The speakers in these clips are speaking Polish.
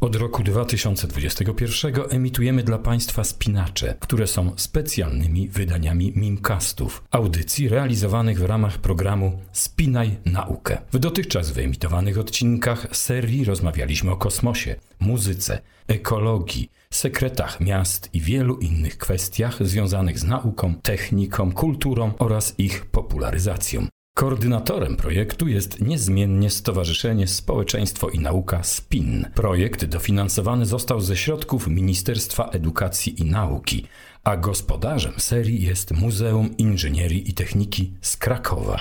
Od roku 2021 emitujemy dla Państwa spinacze, które są specjalnymi wydaniami Mimcastów, audycji realizowanych w ramach programu Spinaj Naukę. W dotychczas wyemitowanych odcinkach serii rozmawialiśmy o kosmosie, muzyce, ekologii, sekretach miast i wielu innych kwestiach związanych z nauką, techniką, kulturą oraz ich popularyzacją. Koordynatorem projektu jest niezmiennie Stowarzyszenie Społeczeństwo i Nauka SPIN. Projekt dofinansowany został ze środków Ministerstwa Edukacji i Nauki, a gospodarzem serii jest Muzeum Inżynierii i Techniki z Krakowa.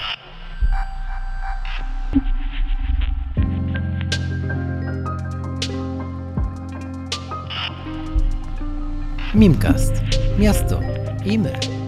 Mimcast. Miasto i my.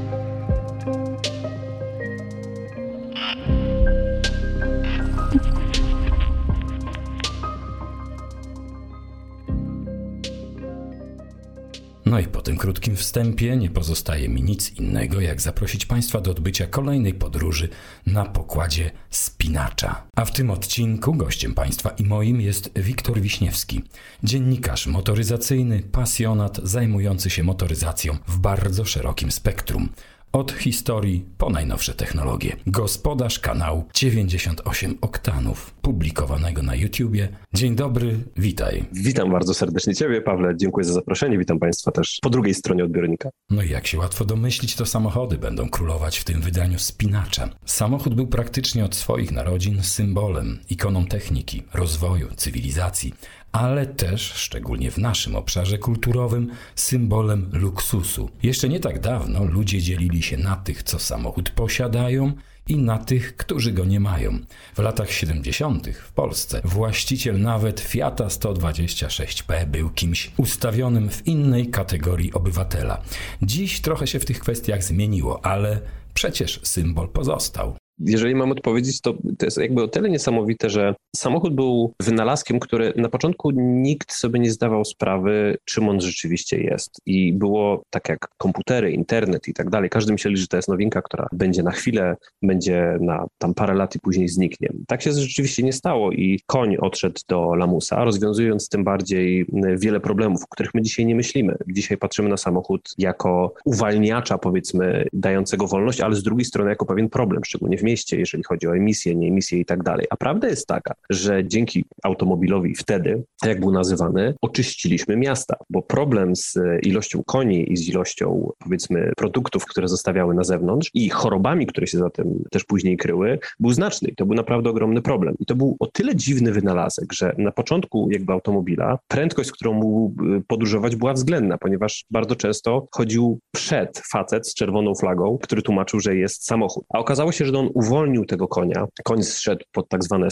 No i po tym krótkim wstępie nie pozostaje mi nic innego, jak zaprosić Państwa do odbycia kolejnej podróży na pokładzie spinacza. A w tym odcinku gościem Państwa i moim jest Wiktor Wiśniewski, dziennikarz motoryzacyjny, pasjonat zajmujący się motoryzacją w bardzo szerokim spektrum. Od historii po najnowsze technologie. Gospodarz kanału 98 Oktanów, publikowanego na YouTubie. Dzień dobry, witaj. Witam bardzo serdecznie Ciebie, Pawle. Dziękuję za zaproszenie. Witam Państwa też po drugiej stronie odbiornika. No i jak się łatwo domyślić, to samochody będą królować w tym wydaniu spinacza. Samochód był praktycznie od swoich narodzin symbolem, ikoną techniki, rozwoju, cywilizacji ale też, szczególnie w naszym obszarze kulturowym, symbolem luksusu. Jeszcze nie tak dawno ludzie dzielili się na tych, co samochód posiadają, i na tych, którzy go nie mają. W latach 70. w Polsce właściciel nawet Fiata 126P był kimś ustawionym w innej kategorii obywatela. Dziś trochę się w tych kwestiach zmieniło, ale przecież symbol pozostał jeżeli mam odpowiedzieć, to, to jest jakby o tyle niesamowite, że samochód był wynalazkiem, który na początku nikt sobie nie zdawał sprawy, czym on rzeczywiście jest. I było tak jak komputery, internet i tak dalej. Każdy myśleli, że to jest nowinka, która będzie na chwilę, będzie na tam parę lat i później zniknie. Tak się rzeczywiście nie stało i koń odszedł do lamusa, rozwiązując tym bardziej wiele problemów, o których my dzisiaj nie myślimy. Dzisiaj patrzymy na samochód jako uwalniacza, powiedzmy, dającego wolność, ale z drugiej strony jako pewien problem, szczególnie w mieście, jeżeli chodzi o emisję, nie emisję i tak dalej. A prawda jest taka, że dzięki automobilowi wtedy, jak był nazywany, oczyściliśmy miasta, bo problem z ilością koni i z ilością, powiedzmy, produktów, które zostawiały na zewnątrz i chorobami, które się za tym też później kryły, był znaczny i to był naprawdę ogromny problem. I to był o tyle dziwny wynalazek, że na początku jakby automobila prędkość, którą mógł y, podróżować była względna, ponieważ bardzo często chodził przed facet z czerwoną flagą, który tłumaczył, że jest samochód. A okazało się, że on uwolnił tego konia. Koń zszedł pod tak zwane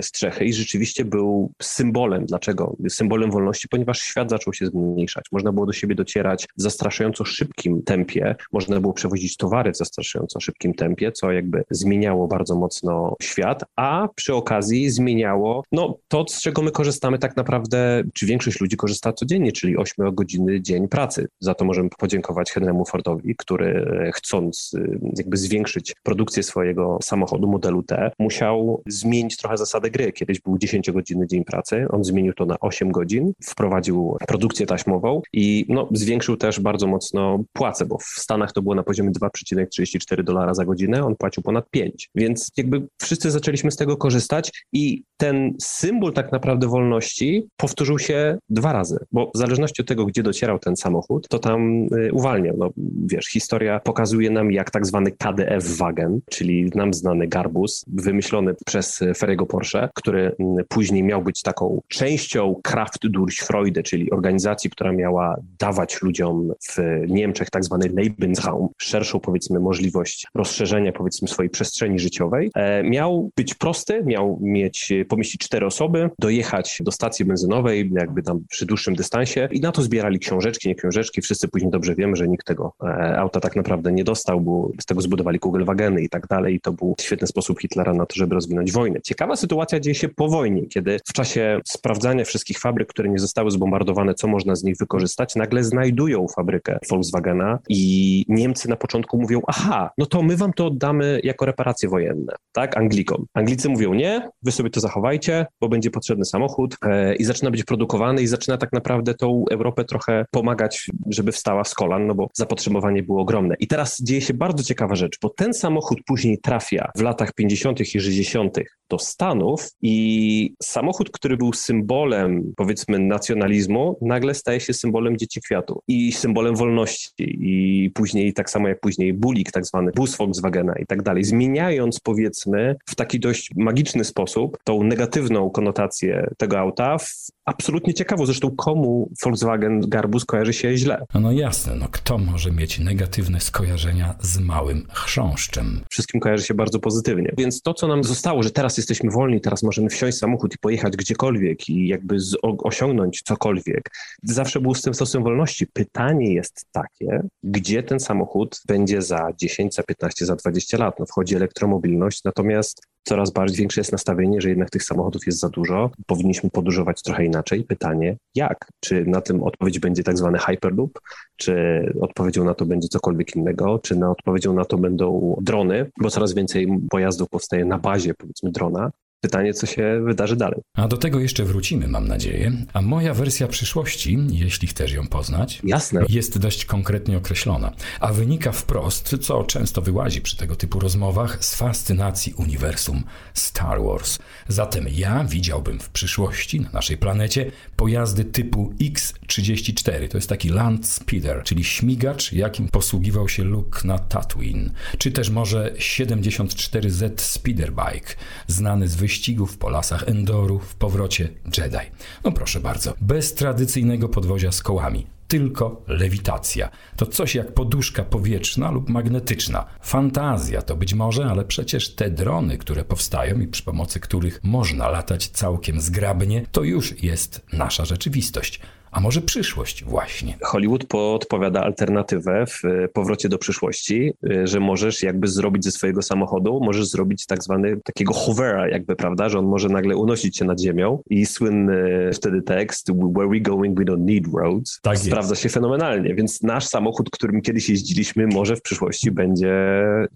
strzechy i rzeczywiście był symbolem. Dlaczego? Symbolem wolności, ponieważ świat zaczął się zmniejszać. Można było do siebie docierać w zastraszająco szybkim tempie, można było przewozić towary w zastraszająco szybkim tempie, co jakby zmieniało bardzo mocno świat, a przy okazji zmieniało no, to, z czego my korzystamy tak naprawdę, czy większość ludzi korzysta codziennie, czyli 8 godziny dzień pracy. Za to możemy podziękować Henrymu Fordowi, który chcąc jakby zwiększyć produkcję swojego samochodu modelu T, musiał zmienić trochę zasadę gry. Kiedyś był 10-godzinny dzień pracy, on zmienił to na 8 godzin, wprowadził produkcję taśmową i no, zwiększył też bardzo mocno płacę, bo w Stanach to było na poziomie 2,34 dolara za godzinę, on płacił ponad 5. Więc jakby wszyscy zaczęliśmy z tego korzystać i ten symbol tak naprawdę wolności powtórzył się dwa razy, bo w zależności od tego, gdzie docierał ten samochód, to tam y, uwalniał. No, wiesz, historia pokazuje nam, jak tak zwany KDF-wagen, czyli nam znany garbus, wymyślony przez Ferrego Porsche, który mm, później miał być taką częścią Kraft durch Freude, czyli organizacji, która miała dawać ludziom w Niemczech tak zwany Lebensraum, szerszą powiedzmy możliwość rozszerzenia powiedzmy swojej przestrzeni życiowej. E, miał być prosty, miał mieć, pomieścić cztery osoby, dojechać do stacji benzynowej, jakby tam przy dłuższym dystansie i na to zbierali książeczki, nie książeczki. Wszyscy później dobrze wiemy, że nikt tego e, auta tak naprawdę nie dostał, bo z tego zbudowali Kugelwageny i tak dalej to był świetny sposób Hitlera na to, żeby rozwinąć wojnę. Ciekawa sytuacja dzieje się po wojnie, kiedy w czasie sprawdzania wszystkich fabryk, które nie zostały zbombardowane, co można z nich wykorzystać, nagle znajdują fabrykę Volkswagena i Niemcy na początku mówią, aha, no to my wam to oddamy jako reparacje wojenne, tak, Anglikom. Anglicy mówią, nie, wy sobie to zachowajcie, bo będzie potrzebny samochód e, i zaczyna być produkowany i zaczyna tak naprawdę tą Europę trochę pomagać, żeby wstała z kolan, no bo zapotrzebowanie było ogromne. I teraz dzieje się bardzo ciekawa rzecz, bo ten samochód później trafia w latach 50. i 60. do Stanów i samochód, który był symbolem, powiedzmy, nacjonalizmu, nagle staje się symbolem dzieci kwiatu i symbolem wolności i później, tak samo jak później Bulik, tak zwany bus Volkswagena i tak dalej, zmieniając, powiedzmy, w taki dość magiczny sposób tą negatywną konotację tego auta w absolutnie ciekawą. Zresztą komu Volkswagen Garbus kojarzy się źle? No, jasne, no kto może mieć negatywne skojarzenia z małym chrząszczem? Wszystkim kojarzy się bardzo pozytywnie. Więc to, co nam zostało, że teraz jesteśmy wolni, teraz możemy wsiąść samochód i pojechać gdziekolwiek i jakby z, osiągnąć cokolwiek, zawsze był z tym stosem wolności. Pytanie jest takie, gdzie ten samochód będzie za 10, za 15, za 20 lat? No wchodzi elektromobilność, natomiast coraz bardziej większe jest nastawienie, że jednak tych samochodów jest za dużo, powinniśmy podróżować trochę inaczej. Pytanie, jak? Czy na tym odpowiedź będzie tak zwany Hyperloop, czy odpowiedzią na to będzie cokolwiek innego, czy na odpowiedzią na to będą drony, bo coraz więcej pojazdów powstaje na bazie, powiedzmy, drona. Pytanie, co się wydarzy dalej. A do tego jeszcze wrócimy, mam nadzieję. A moja wersja przyszłości, jeśli chcesz ją poznać, Jasne. jest dość konkretnie określona, a wynika wprost, co często wyłazi przy tego typu rozmowach, z fascynacji uniwersum Star Wars. Zatem ja widziałbym w przyszłości na naszej planecie pojazdy typu X-34. To jest taki Land Speeder, czyli śmigacz, jakim posługiwał się Luke na Tatooine. Czy też może 74Z Speederbike, znany z wyjścia wyścigów po lasach Endoru w powrocie Jedi. No proszę bardzo, bez tradycyjnego podwozia z kołami, tylko lewitacja. To coś jak poduszka powietrzna lub magnetyczna. Fantazja to być może, ale przecież te drony, które powstają i przy pomocy których można latać całkiem zgrabnie, to już jest nasza rzeczywistość a może przyszłość właśnie. Hollywood podpowiada alternatywę w e, powrocie do przyszłości, e, że możesz jakby zrobić ze swojego samochodu, możesz zrobić tak zwany takiego hovera jakby, prawda, że on może nagle unosić się nad ziemią i słynny wtedy tekst where we going we don't need roads tak sprawdza się fenomenalnie, więc nasz samochód, którym kiedyś jeździliśmy może w przyszłości będzie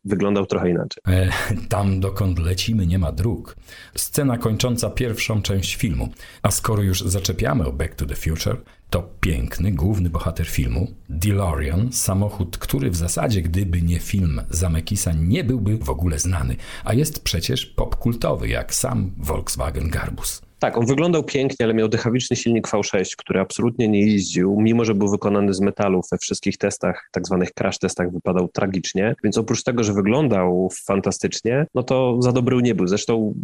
wyglądał trochę inaczej. E, tam dokąd lecimy nie ma dróg. Scena kończąca pierwszą część filmu. A skoro już zaczepiamy o Back to the Future, to piękny, główny bohater filmu, DeLorean, samochód, który w zasadzie, gdyby nie film Zamekisa, nie byłby w ogóle znany, a jest przecież popkultowy, jak sam Volkswagen Garbus. Tak, on wyglądał pięknie, ale miał dychawiczny silnik V6, który absolutnie nie jeździł, mimo że był wykonany z metalu we wszystkich testach, tak zwanych crash testach wypadał tragicznie, więc oprócz tego, że wyglądał fantastycznie, no to za dobry nie był. Zresztą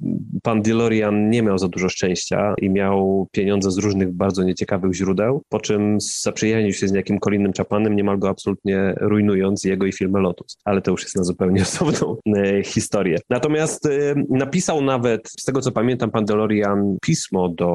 pan DeLorean nie miał za dużo szczęścia i miał pieniądze z różnych bardzo nieciekawych źródeł, po czym zaprzyjaźnił się z niejakim Colinem Chapanem, niemal go absolutnie rujnując jego i filmę Lotus. Ale to już jest na zupełnie osobną e, historię. Natomiast e, napisał nawet, z tego co pamiętam, pan DeLorean pismo do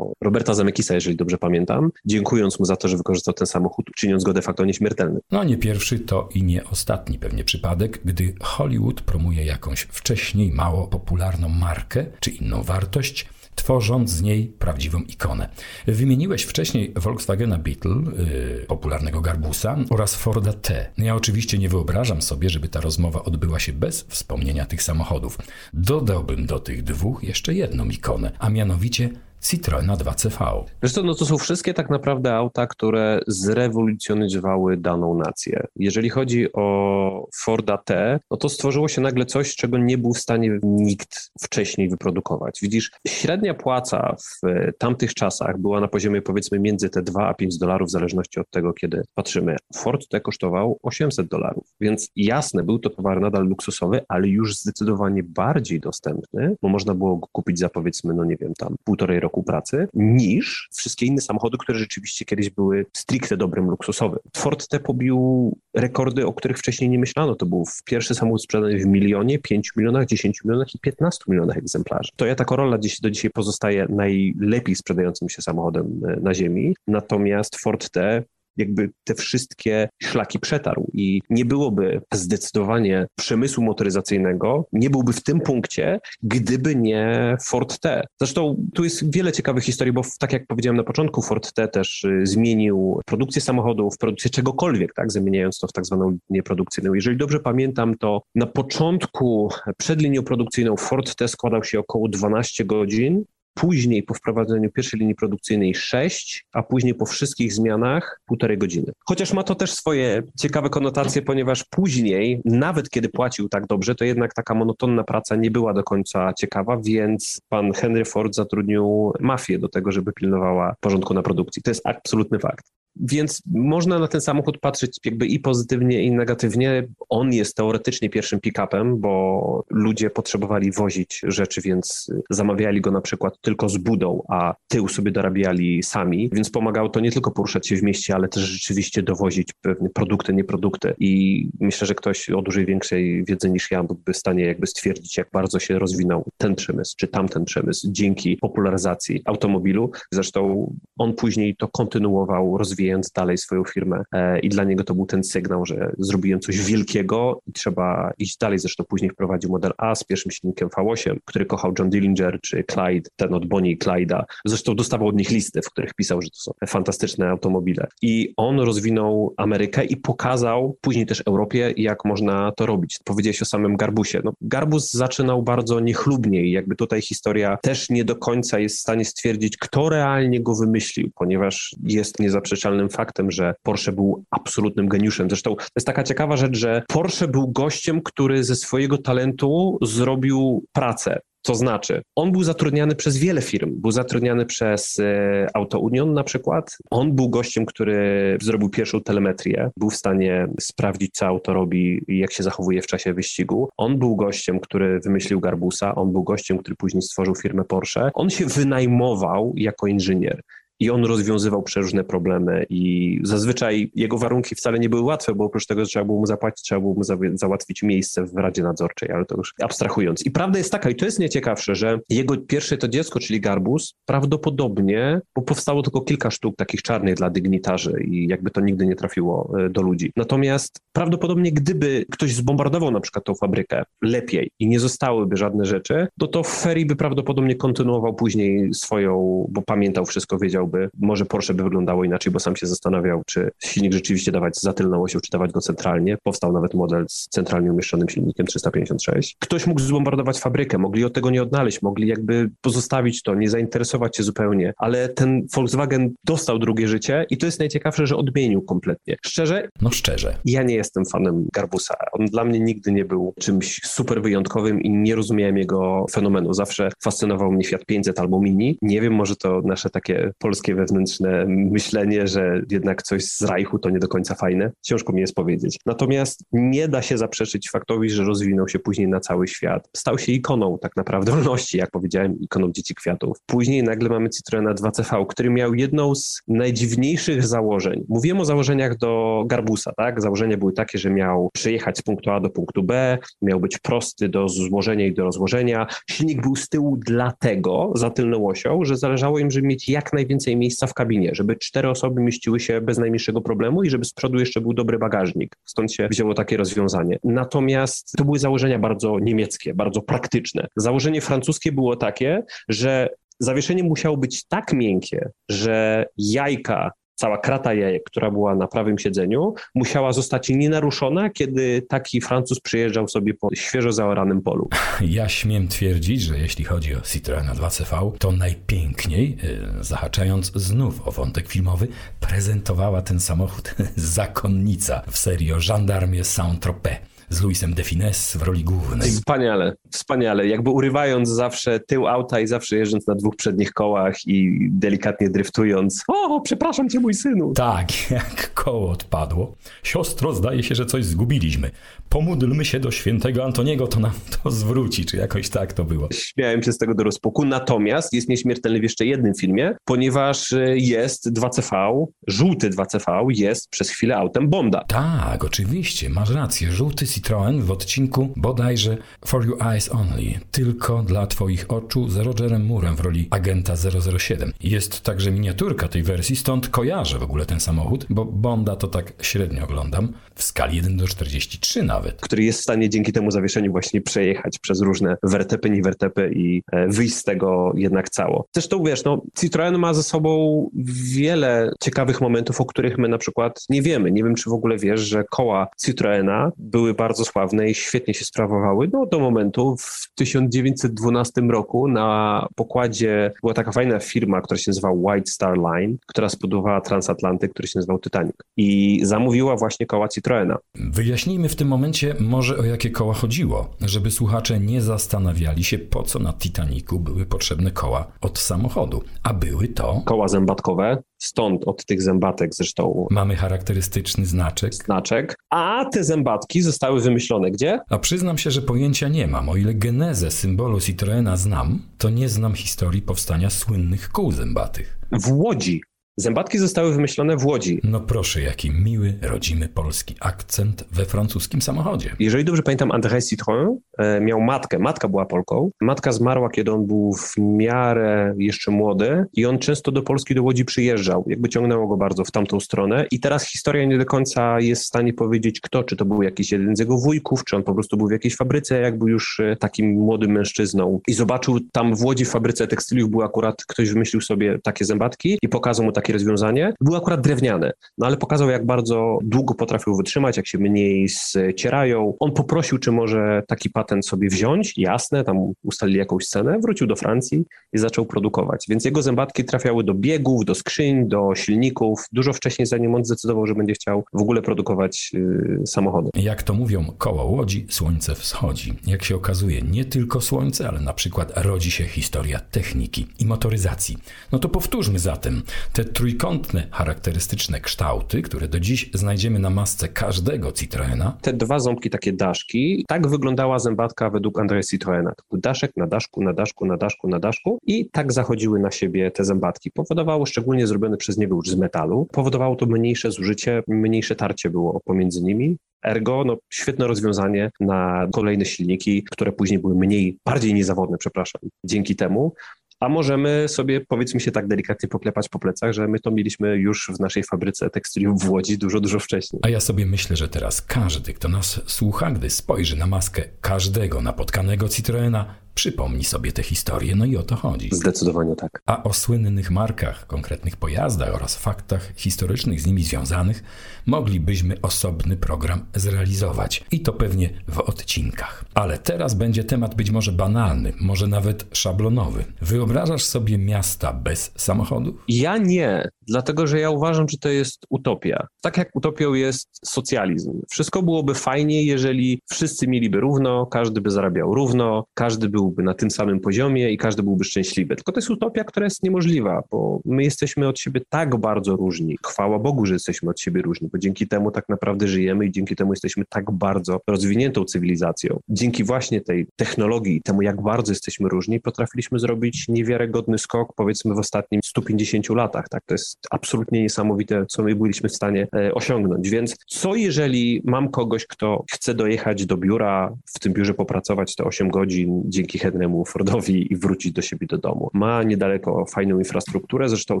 Roberta Zamekisa, jeżeli dobrze pamiętam, dziękując mu za to, że wykorzystał ten samochód, czyniąc go de facto nieśmiertelnym. No nie pierwszy, to i nie ostatni pewnie przypadek, gdy Hollywood promuje jakąś wcześniej mało popularną markę czy inną wartość, tworząc z niej prawdziwą ikonę. Wymieniłeś wcześniej Volkswagena Beetle, yy, popularnego Garbusa, oraz Forda T. Ja oczywiście nie wyobrażam sobie, żeby ta rozmowa odbyła się bez wspomnienia tych samochodów. Dodałbym do tych dwóch jeszcze jedną ikonę, a mianowicie Citroena 2CV. Zresztą no to są wszystkie tak naprawdę auta, które zrewolucjonizowały daną nację. Jeżeli chodzi o Forda T, no to stworzyło się nagle coś, czego nie był w stanie nikt wcześniej wyprodukować. Widzisz, średnia płaca w tamtych czasach była na poziomie powiedzmy między te 2 a 5 dolarów, w zależności od tego, kiedy patrzymy. Ford T kosztował 800 dolarów, więc jasne, był to towar nadal luksusowy, ale już zdecydowanie bardziej dostępny, bo można było go kupić za powiedzmy, no nie wiem, tam półtorej roku pracy, niż wszystkie inne samochody, które rzeczywiście kiedyś były stricte dobrym luksusowym. Ford T pobił rekordy, o których wcześniej nie myślano. To był pierwszy samochód sprzedany w milionie, 5 milionach, 10 milionach i 15 milionach egzemplarzy. To ja ta Corolla dziś, do dzisiaj pozostaje najlepiej sprzedającym się samochodem e, na ziemi. Natomiast Ford T jakby te wszystkie szlaki przetarł i nie byłoby zdecydowanie przemysłu motoryzacyjnego, nie byłby w tym punkcie, gdyby nie Ford T. Zresztą tu jest wiele ciekawych historii, bo tak jak powiedziałem na początku, Ford T też y, zmienił produkcję samochodów, produkcję czegokolwiek, tak, zamieniając to w tak zwaną linię produkcyjną. Jeżeli dobrze pamiętam, to na początku przed linią produkcyjną Ford T składał się około 12 godzin, później po wprowadzeniu pierwszej linii produkcyjnej 6, a później po wszystkich zmianach półtorej godziny. Chociaż ma to też swoje ciekawe konotacje, ponieważ później, nawet kiedy płacił tak dobrze, to jednak taka monotonna praca nie była do końca ciekawa, więc pan Henry Ford zatrudnił mafię do tego, żeby pilnowała porządku na produkcji. To jest absolutny fakt. Więc można na ten samochód patrzeć jakby i pozytywnie, i negatywnie. On jest teoretycznie pierwszym pick-upem, bo ludzie potrzebowali wozić rzeczy, więc zamawiali go na przykład tylko z budą, a tył sobie dorabiali sami, więc pomagało to nie tylko poruszać się w mieście, ale też rzeczywiście dowozić pewne produkty, nieprodukty. I myślę, że ktoś o dużej większej wiedzy niż ja byłby w stanie jakby stwierdzić, jak bardzo się rozwinął ten przemysł, czy tamten przemysł dzięki popularyzacji automobilu. Zresztą on później to kontynuował, rozwijał rozwijając dalej swoją firmę. E, I dla niego to był ten sygnał, że zrobiłem coś wielkiego i trzeba iść dalej. Zresztą później wprowadził model A z pierwszym silnikiem V8, który kochał John Dillinger czy Clyde, ten od Bonnie i Clyde'a. Zresztą dostawał od nich listy, w których pisał, że to są fantastyczne automobile. I on rozwinął Amerykę i pokazał później też Europie, jak można to robić. Powiedziałeś o samym Garbusie. No, Garbus zaczynał bardzo niechlubnie i jakby tutaj historia też nie do końca jest w stanie stwierdzić, kto realnie go wymyślił, ponieważ jest niezaprzeczalny faktem, że Porsche był absolutnym geniuszem. Zresztą to jest taka ciekawa rzecz, że Porsche był gościem, który ze swojego talentu zrobił pracę. To znaczy, on był zatrudniany przez wiele firm. Był zatrudniany przez e, Auto Union na przykład. On był gościem, który zrobił pierwszą telemetrię. Był w stanie sprawdzić, co auto robi i jak się zachowuje w czasie wyścigu. On był gościem, który wymyślił Garbusa. On był gościem, który później stworzył firmę Porsche. On się wynajmował jako inżynier i on rozwiązywał przeróżne problemy i zazwyczaj jego warunki wcale nie były łatwe, bo oprócz tego, że trzeba było mu zapłacić, trzeba było mu za załatwić miejsce w Radzie Nadzorczej, ale to już abstrahując. I prawda jest taka, i to jest nieciekawsze, że jego pierwsze to dziecko, czyli Garbus, prawdopodobnie, bo powstało tylko kilka sztuk takich czarnych dla dygnitarzy i jakby to nigdy nie trafiło e, do ludzi. Natomiast prawdopodobnie gdyby ktoś zbombardował na przykład tą fabrykę lepiej i nie zostałyby żadne rzeczy, to to Ferry by prawdopodobnie kontynuował później swoją, bo pamiętał wszystko, wiedział chciałby. Może Porsche by wyglądało inaczej, bo sam się zastanawiał, czy silnik rzeczywiście dawać za tylną osią, czy dawać go centralnie. Powstał nawet model z centralnie umieszczonym silnikiem 356. Ktoś mógł zbombardować fabrykę, mogli od tego nie odnaleźć, mogli jakby pozostawić to, nie zainteresować się zupełnie, ale ten Volkswagen dostał drugie życie i to jest najciekawsze, że odmienił kompletnie. Szczerze? No szczerze. Ja nie jestem fanem Garbusa. On dla mnie nigdy nie był czymś super wyjątkowym i nie rozumiałem jego fenomenu. Zawsze fascynował mnie Fiat 500 albo Mini. Nie wiem, może to nasze takie polskie polskie wewnętrzne myślenie, że jednak coś z Reichu to nie do końca fajne. Ciężko mi jest powiedzieć. Natomiast nie da się zaprzeczyć faktowi, że rozwinął się później na cały świat. Stał się ikoną tak naprawdę wolności, jak powiedziałem, ikoną dzieci kwiatów. Później nagle mamy Citroena 2CV, który miał jedną z najdziwniejszych założeń. Mówiłem o założeniach do Garbusa, tak? Założenia były takie, że miał przyjechać z punktu A do punktu B, miał być prosty do złożenia i do rozłożenia. Silnik był z tyłu dlatego za tylną osią, że zależało im, żeby mieć jak najwięcej więcej miejsca w kabinie, żeby cztery osoby mieściły się bez najmniejszego problemu i żeby z przodu jeszcze był dobry bagażnik. Stąd się wzięło takie rozwiązanie. Natomiast to były założenia bardzo niemieckie, bardzo praktyczne. Założenie francuskie było takie, że zawieszenie musiało być tak miękkie, że jajka cała krata jajek, która była na prawym siedzeniu, musiała zostać nienaruszona, kiedy taki Francuz przyjeżdżał sobie po świeżo zaoranym polu. Ja śmiem twierdzić, że jeśli chodzi o Citroena 2CV, to najpiękniej, y, zahaczając znów o wątek filmowy, prezentowała ten samochód zakonnica w serii o Gendarmie Saint-Tropez z Luisem de Fines w roli głównej. Wspaniale, wspaniale. Jakby urywając zawsze tył auta i zawsze jeżdżąc na dwóch przednich kołach i delikatnie driftując. O, przepraszam cię, mój synu. Tak, jak koło odpadło. Siostro, zdaje się, że coś zgubiliśmy. Pomódlmy się do świętego Antoniego, to nam to zwróci, czy jakoś tak to było. Śmiałem się z tego do rozpuku, natomiast jest nieśmiertelny w jeszcze jednym filmie, ponieważ y, jest 2CV, żółty 2CV jest przez chwilę autem Bonda. Tak, oczywiście, masz rację, żółty Citroën w odcinku bodajże For Your Eyes Only, tylko dla Twoich oczu z Rogerem Murem w roli agenta 007. Jest także miniaturka tej wersji, stąd kojarzę w ogóle ten samochód, bo Bonda to tak średnio oglądam, w skali 1 do 43 nawet. Który jest w stanie dzięki temu zawieszeniu właśnie przejechać przez różne wertepy, niwertepy i e, wyjść z tego jednak cało. Zresztą wiesz, no Citroën ma ze sobą wiele ciekawych momentów, o których my na przykład nie wiemy. Nie wiem, czy w ogóle wiesz, że koła Citroena były bardzo sławne i świetnie się sprawowały no, do momentu w 1912 roku na pokładzie była taka fajna firma, która się nazywa White Star Line, która spudowała transatlantyk, który się nazywał Titanic i zamówiła właśnie koła Citroena. Wyjaśnijmy w tym momencie może o jakie koła chodziło, żeby słuchacze nie zastanawiali się po co na Titanicu były potrzebne koła od samochodu, a były to... Koła zębatkowe, stąd od tych zębatek zresztą Mamy charakterystyczny znaczek. znaczek, a te zębatki zostały wymyślone gdzie? A przyznam się, że pojęcia nie mam. O ile genezę symbolu Citroena znam, to nie znam historii powstania słynnych kół zębatych. W Łodzi. Zębatki zostały wymyślone w Łodzi. No proszę, jaki miły, rodzimy polski akcent we francuskim samochodzie. Jeżeli dobrze pamiętam, André Citroën e, miał matkę. Matka była Polką. Matka zmarła, kiedy on był w miarę jeszcze młody i on często do Polski, do Łodzi przyjeżdżał. Jakby ciągnęło go bardzo w tamtą stronę. I teraz historia nie do końca jest w stanie powiedzieć kto, czy to był jakiś jeden z jego wujków, czy on po prostu był w jakiejś fabryce, jak był już e, takim młodym mężczyzną. I zobaczył tam w Łodzi w fabryce tekstyliów był akurat, ktoś wymyślił sobie takie zębatki i pokazał mu takie rozwiązanie. Były akurat drewniane, no ale pokazał jak bardzo długo potrafią wytrzymać, jak się mniej ścierają. On poprosił, czy może taki patent sobie wziąć. Jasne, tam ustalili jakąś cenę, wrócił do Francji i zaczął produkować. Więc jego zębatki trafiały do biegów, do skrzyń, do silników, dużo wcześniej zanim on zdecydował, że będzie chciał w ogóle produkować yy, samochody. Jak to mówią koło łodzi, słońce wschodzi. Jak się okazuje, nie tylko słońce, ale na przykład rodzi się historia techniki i motoryzacji. No to powtórzmy zatem te trójkątne, charakterystyczne kształty, które do dziś znajdziemy na masce każdego Citroena. Te dwa ząbki, takie daszki, tak wyglądała zębatka według Andrzeja Citroena. Daszek na daszku, na daszku, na daszku, na daszku i tak zachodziły na siebie te zębatki. Powodowało, szczególnie zrobione przez niego już z metalu, powodowało to mniejsze zużycie, mniejsze tarcie było pomiędzy nimi. Ergo, no, świetne rozwiązanie na kolejne silniki, które później były mniej, bardziej niezawodne, przepraszam, dzięki temu. A możemy sobie, powiedzmy się tak delikatnie, poklepać po plecach, że my to mieliśmy już w naszej fabryce tekstyliów w Łodzi dużo, dużo wcześniej. A ja sobie myślę, że teraz każdy, kto nas słucha, gdy spojrzy na maskę każdego napotkanego Citroena, przypomni sobie tę historię, no i o to chodzi. Zdecydowanie tak. A o słynnych markach, konkretnych pojazdach oraz faktach historycznych z nimi związanych moglibyśmy osobny program zrealizować. I to pewnie w odcinkach. Ale teraz będzie temat być może banalny, może nawet szablonowy. Wyobrażasz sobie miasta bez samochodów? Ja nie, dlatego że ja uważam, że to jest utopia. Tak jak utopią jest socjalizm. Wszystko byłoby fajnie, jeżeli wszyscy mieliby równo, każdy by zarabiał równo, każdy byłby na tym samym poziomie i każdy byłby szczęśliwy. Tylko to jest utopia, która jest niemożliwa, bo my jesteśmy od siebie tak bardzo różni. Chwała Bogu, że jesteśmy od siebie różni, bo dzięki temu tak naprawdę żyjemy i dzięki temu jesteśmy tak bardzo rozwiniętą cywilizacją. Dzięki właśnie tej technologii i temu, jak bardzo jesteśmy różni, potrafiliśmy zrobić niewiarygodny skok, powiedzmy, w ostatnim 150 latach. Tak? To jest absolutnie niesamowite, co my byliśmy w stanie e, osiągnąć. Więc co jeżeli mam kogoś, kto chce dojechać do biura, w tym biurze popracować te 8 godzin dzięki Henry'emu Fordowi i wrócić do siebie do domu? Ma niedaleko fajną infrastrukturę, zresztą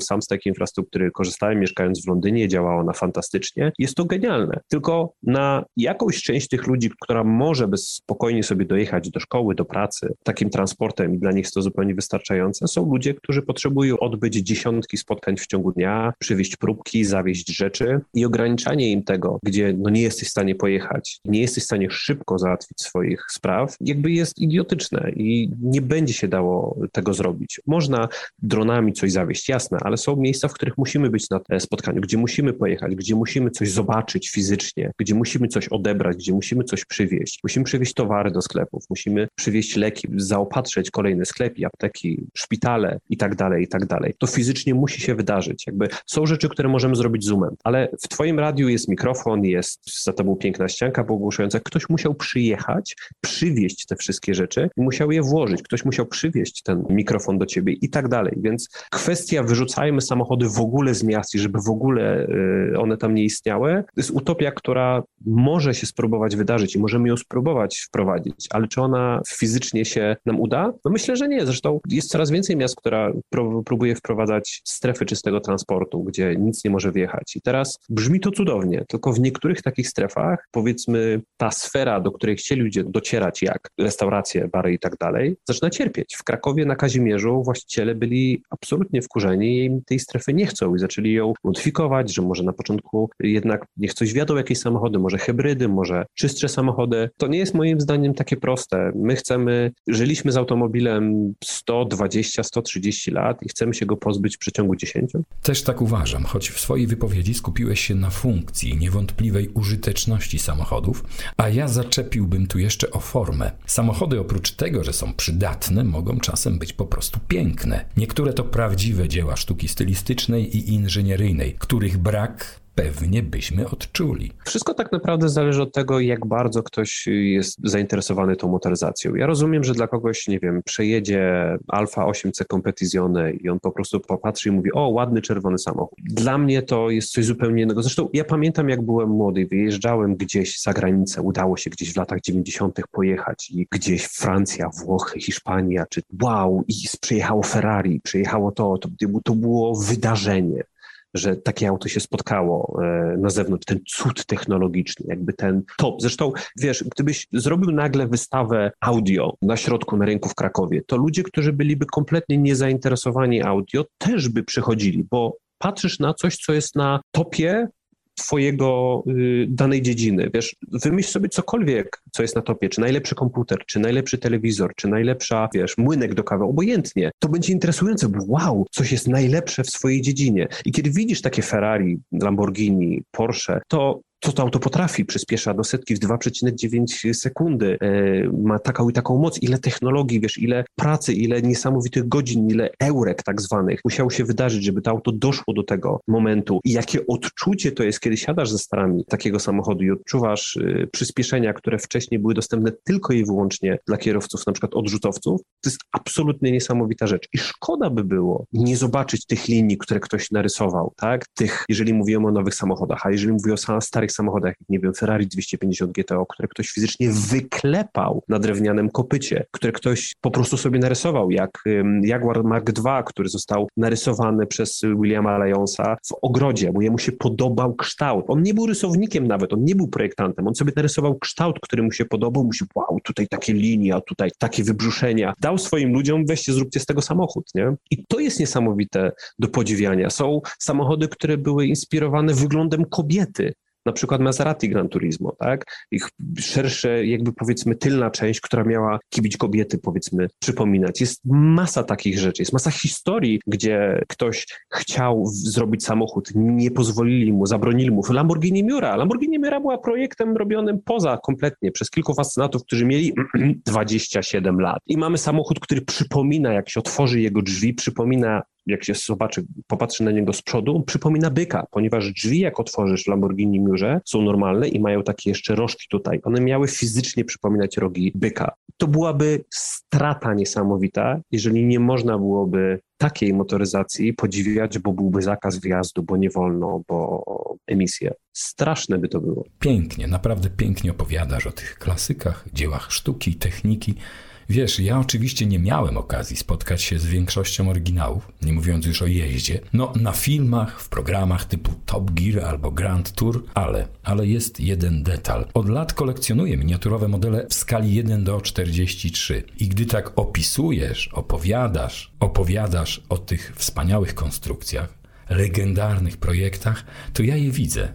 sam z takiej infrastruktury korzystałem, mieszkając w Londynie, działała ona fantastycznie. Jest to genialne. Tylko na jakąś część tych ludzi, która może bez spokojnie sobie dojechać do szkoły, do pracy takim transportem i dla nich jest to zupełnie wystarczające, są ludzie, którzy potrzebują odbyć dziesiątki spotkań w ciągu dnia, przywieźć próbki, zawieźć rzeczy i ograniczanie im tego, gdzie no nie jesteś w stanie pojechać, nie jesteś w stanie szybko załatwić swoich spraw, jakby jest idiotyczne i nie będzie się dało tego zrobić. Można dronami coś zawieźć, jasne, ale są miejsca, w których musimy być na spotkaniu, gdzie musimy pojechać, gdzie musimy coś zobaczyć fizycznie, gdzie musimy coś odebrać, gdzie musimy coś przywieźć. Musimy przywieźć towary do sklepów, musimy przywieźć leki, zaopatrzyć kolejne sklepy, apteki, szpitale i tak dalej, i tak dalej. To fizycznie musi się wydarzyć. Jakby są rzeczy, które możemy zrobić zoomem, ale w twoim radiu jest mikrofon, jest za tobą piękna ścianka pogłuszająca. Ktoś musiał przyjechać, przywieźć te wszystkie rzeczy i musiał je włożyć. Ktoś musiał przywieźć ten mikrofon do ciebie i tak dalej. Więc kwestia wyrzucajmy samochody w ogóle z miast i żeby w ogóle y, one tam nie istniały, to jest utopia, która może się spróbować wydarzyć i możemy ją spróbować wprowadzić, ale czy ona fizycznie się nam uda? No myślę, że nie. Zresztą jest coraz więcej miast, która próbuje wprowadzać strefy czystego transportu, gdzie nic nie może wjechać. I teraz brzmi to cudownie, tylko w niektórych takich strefach, powiedzmy, ta sfera, do której chcieli ludzie docierać, jak restauracje, bary i tak dalej, zaczyna cierpieć. W Krakowie na Kazimierzu właściciele byli absolutnie wkurzeni i im tej strefy nie chcą i zaczęli ją modyfikować, że może na początku jednak niech coś wiadą jakieś samochody, może hybrydy, może czystsze samochody. To nie jest moim zdaniem takie proste. My chcemy, żyliśmy z automobilem 120, 130 lat i chcemy się go pozbyć w przeciągu 10? Też tak uważam, choć w swojej wypowiedzi skupiłeś się na funkcji niewątpliwej użyteczności samochodów, a ja zaczepiłbym tu jeszcze o formę. Samochody oprócz tego, że są przydatne, mogą czasem być po prostu piękne. Niektóre to prawdziwe dzieła sztuki stylistycznej i inżynieryjnej, których brak pewnie byśmy odczuli. Wszystko tak naprawdę zależy od tego, jak bardzo ktoś jest zainteresowany tą motoryzacją. Ja rozumiem, że dla kogoś, nie wiem, przejedzie Alfa 8C Competizione i on po prostu popatrzy i mówi, o, ładny czerwony samochód. Dla mnie to jest coś zupełnie innego. Zresztą ja pamiętam, jak byłem młody, wyjeżdżałem gdzieś za granicę, udało się gdzieś w latach 90. pojechać i gdzieś Francja, Włochy, Hiszpania, czy wow, i przyjechało Ferrari, przyjechało to, to, to było wydarzenie że takie auto się spotkało e, na zewnątrz, ten cud technologiczny, jakby ten top. Zresztą, wiesz, gdybyś zrobił nagle wystawę audio na środku, na rynku w Krakowie, to ludzie, którzy byliby kompletnie niezainteresowani audio, też by przychodzili, bo patrzysz na coś, co jest na topie twojego y, danej dziedziny. Wiesz, wymyśl sobie cokolwiek, co jest na topie, czy najlepszy komputer, czy najlepszy telewizor, czy najlepsza, wiesz, młynek do kawy, obojętnie. To będzie interesujące, bo wow, coś jest najlepsze w swojej dziedzinie. I kiedy widzisz takie Ferrari, Lamborghini, Porsche, to co to auto potrafi, przyspiesza do setki w 2,9 sekundy, e, ma taką i taką moc, ile technologii, wiesz, ile pracy, ile niesamowitych godzin, ile eurek tak zwanych. Musiało się wydarzyć, żeby to auto doszło do tego momentu. I jakie odczucie to jest, kiedy siadasz ze starami takiego samochodu i odczuwasz y, przyspieszenia, które wcześniej były dostępne tylko i wyłącznie dla kierowców, na przykład odrzutowców, to jest absolutnie niesamowita rzecz. I szkoda by było nie zobaczyć tych linii, które ktoś narysował, tak, tych, jeżeli mówimy o nowych samochodach, a jeżeli mówię o starych samochodach, jak nie wiem, Ferrari 250 GTO, które ktoś fizycznie wyklepał na drewnianym kopycie, które ktoś po prostu sobie narysował, jak Jaguar Mark II, który został narysowany przez Williama Lyonsa w ogrodzie, bo jemu się podobał kształt. On nie był rysownikiem nawet, on nie był projektantem, on sobie narysował kształt, który mu się podobał, musi, wow, tutaj takie linie, a tutaj takie wybrzuszenia. Dał swoim ludziom, weźcie, zróbcie z tego samochód, nie? I to jest niesamowite do podziwiania. Są samochody, które były inspirowane wyglądem kobiety, na przykład Maserati Gran Turismo, tak? Ich szersze, jakby powiedzmy tylna część, która miała kibić kobiety, powiedzmy, przypominać. Jest masa takich rzeczy, jest masa historii, gdzie ktoś chciał zrobić samochód, nie pozwolili mu, zabronili mu. Lamborghini Miura. Lamborghini Miura była projektem robionym poza kompletnie przez kilku fascynatów, którzy mieli 27 lat. I mamy samochód, który przypomina, jak się otworzy jego drzwi, przypomina jak się zobaczy, popatrzy na niego z przodu, przypomina byka, ponieważ drzwi, jak otworzysz Lamborghini Miurze, są normalne i mają takie jeszcze rożki tutaj. One miały fizycznie przypominać rogi byka. To byłaby strata niesamowita, jeżeli nie można byłoby takiej motoryzacji podziwiać, bo byłby zakaz wjazdu, bo nie wolno, bo emisje. Straszne by to było. Pięknie, naprawdę pięknie opowiadasz o tych klasykach, dziełach sztuki, techniki. Wiesz, ja oczywiście nie miałem okazji spotkać się z większością oryginałów, nie mówiąc już o jeździe. No, na filmach, w programach typu Top Gear albo Grand Tour, ale, ale jest jeden detal. Od lat kolekcjonuję miniaturowe modele w skali 1 do 43 i gdy tak opisujesz, opowiadasz, opowiadasz o tych wspaniałych konstrukcjach, legendarnych projektach, to ja je widzę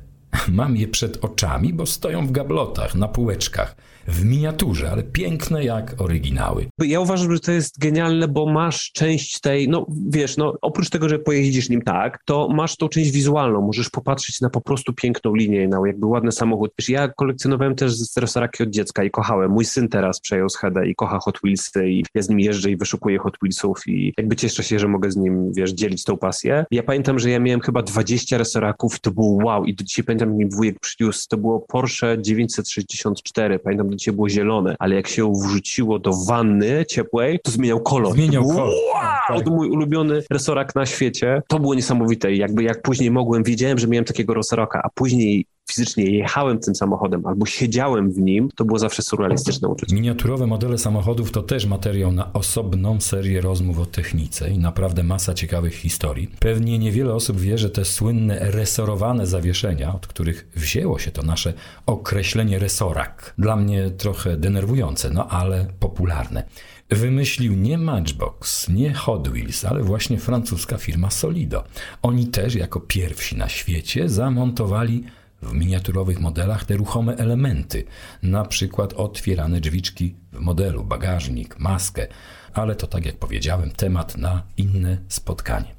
Mam je przed oczami, bo stoją w gablotach, na półeczkach w miniaturze, ale piękne jak oryginały. Ja uważam, że to jest genialne, bo masz część tej, no wiesz, no oprócz tego, że pojeździsz nim tak, to masz tą część wizualną, możesz popatrzeć na po prostu piękną linię, na jakby ładny samochód. Wiesz, ja kolekcjonowałem też Resoraki od dziecka i kochałem. Mój syn teraz przejął schedę i kocha Hot Wheelsy i ja z nim jeżdżę i wyszukuję Hot Wheelsów i jakby cieszę się, że mogę z nim, wiesz, dzielić tą pasję. Ja pamiętam, że ja miałem chyba 20 Resoraków, to było wow i do dzisiaj pamiętam, jak mi wujek przyniósł, to było Porsche 964, pamiętam, dzisiaj było zielone, ale jak się wrzuciło do wanny ciepłej, to zmieniał kolor. Zmieniał kolor. Wow, tak. to mój ulubiony resorak na świecie. To było niesamowite. Jakby jak później mogłem, wiedziałem, że miałem takiego resoraka, a później fizycznie jechałem tym samochodem albo siedziałem w nim, to było zawsze surrealistyczne uczucie. Miniaturowe modele samochodów to też materiał na osobną serię rozmów o technice i naprawdę masa ciekawych historii. Pewnie niewiele osób wie, że te słynne resorowane zawieszenia, od których wzięło się to nasze określenie resorak, dla mnie trochę denerwujące, no ale popularne wymyślił nie Matchbox, nie Hot Wheels, ale właśnie francuska firma Solido. Oni też jako pierwsi na świecie zamontowali w miniaturowych modelach te ruchome elementy, na przykład otwierane drzwiczki w modelu, bagażnik, maskę, ale to tak jak powiedziałem, temat na inne spotkanie.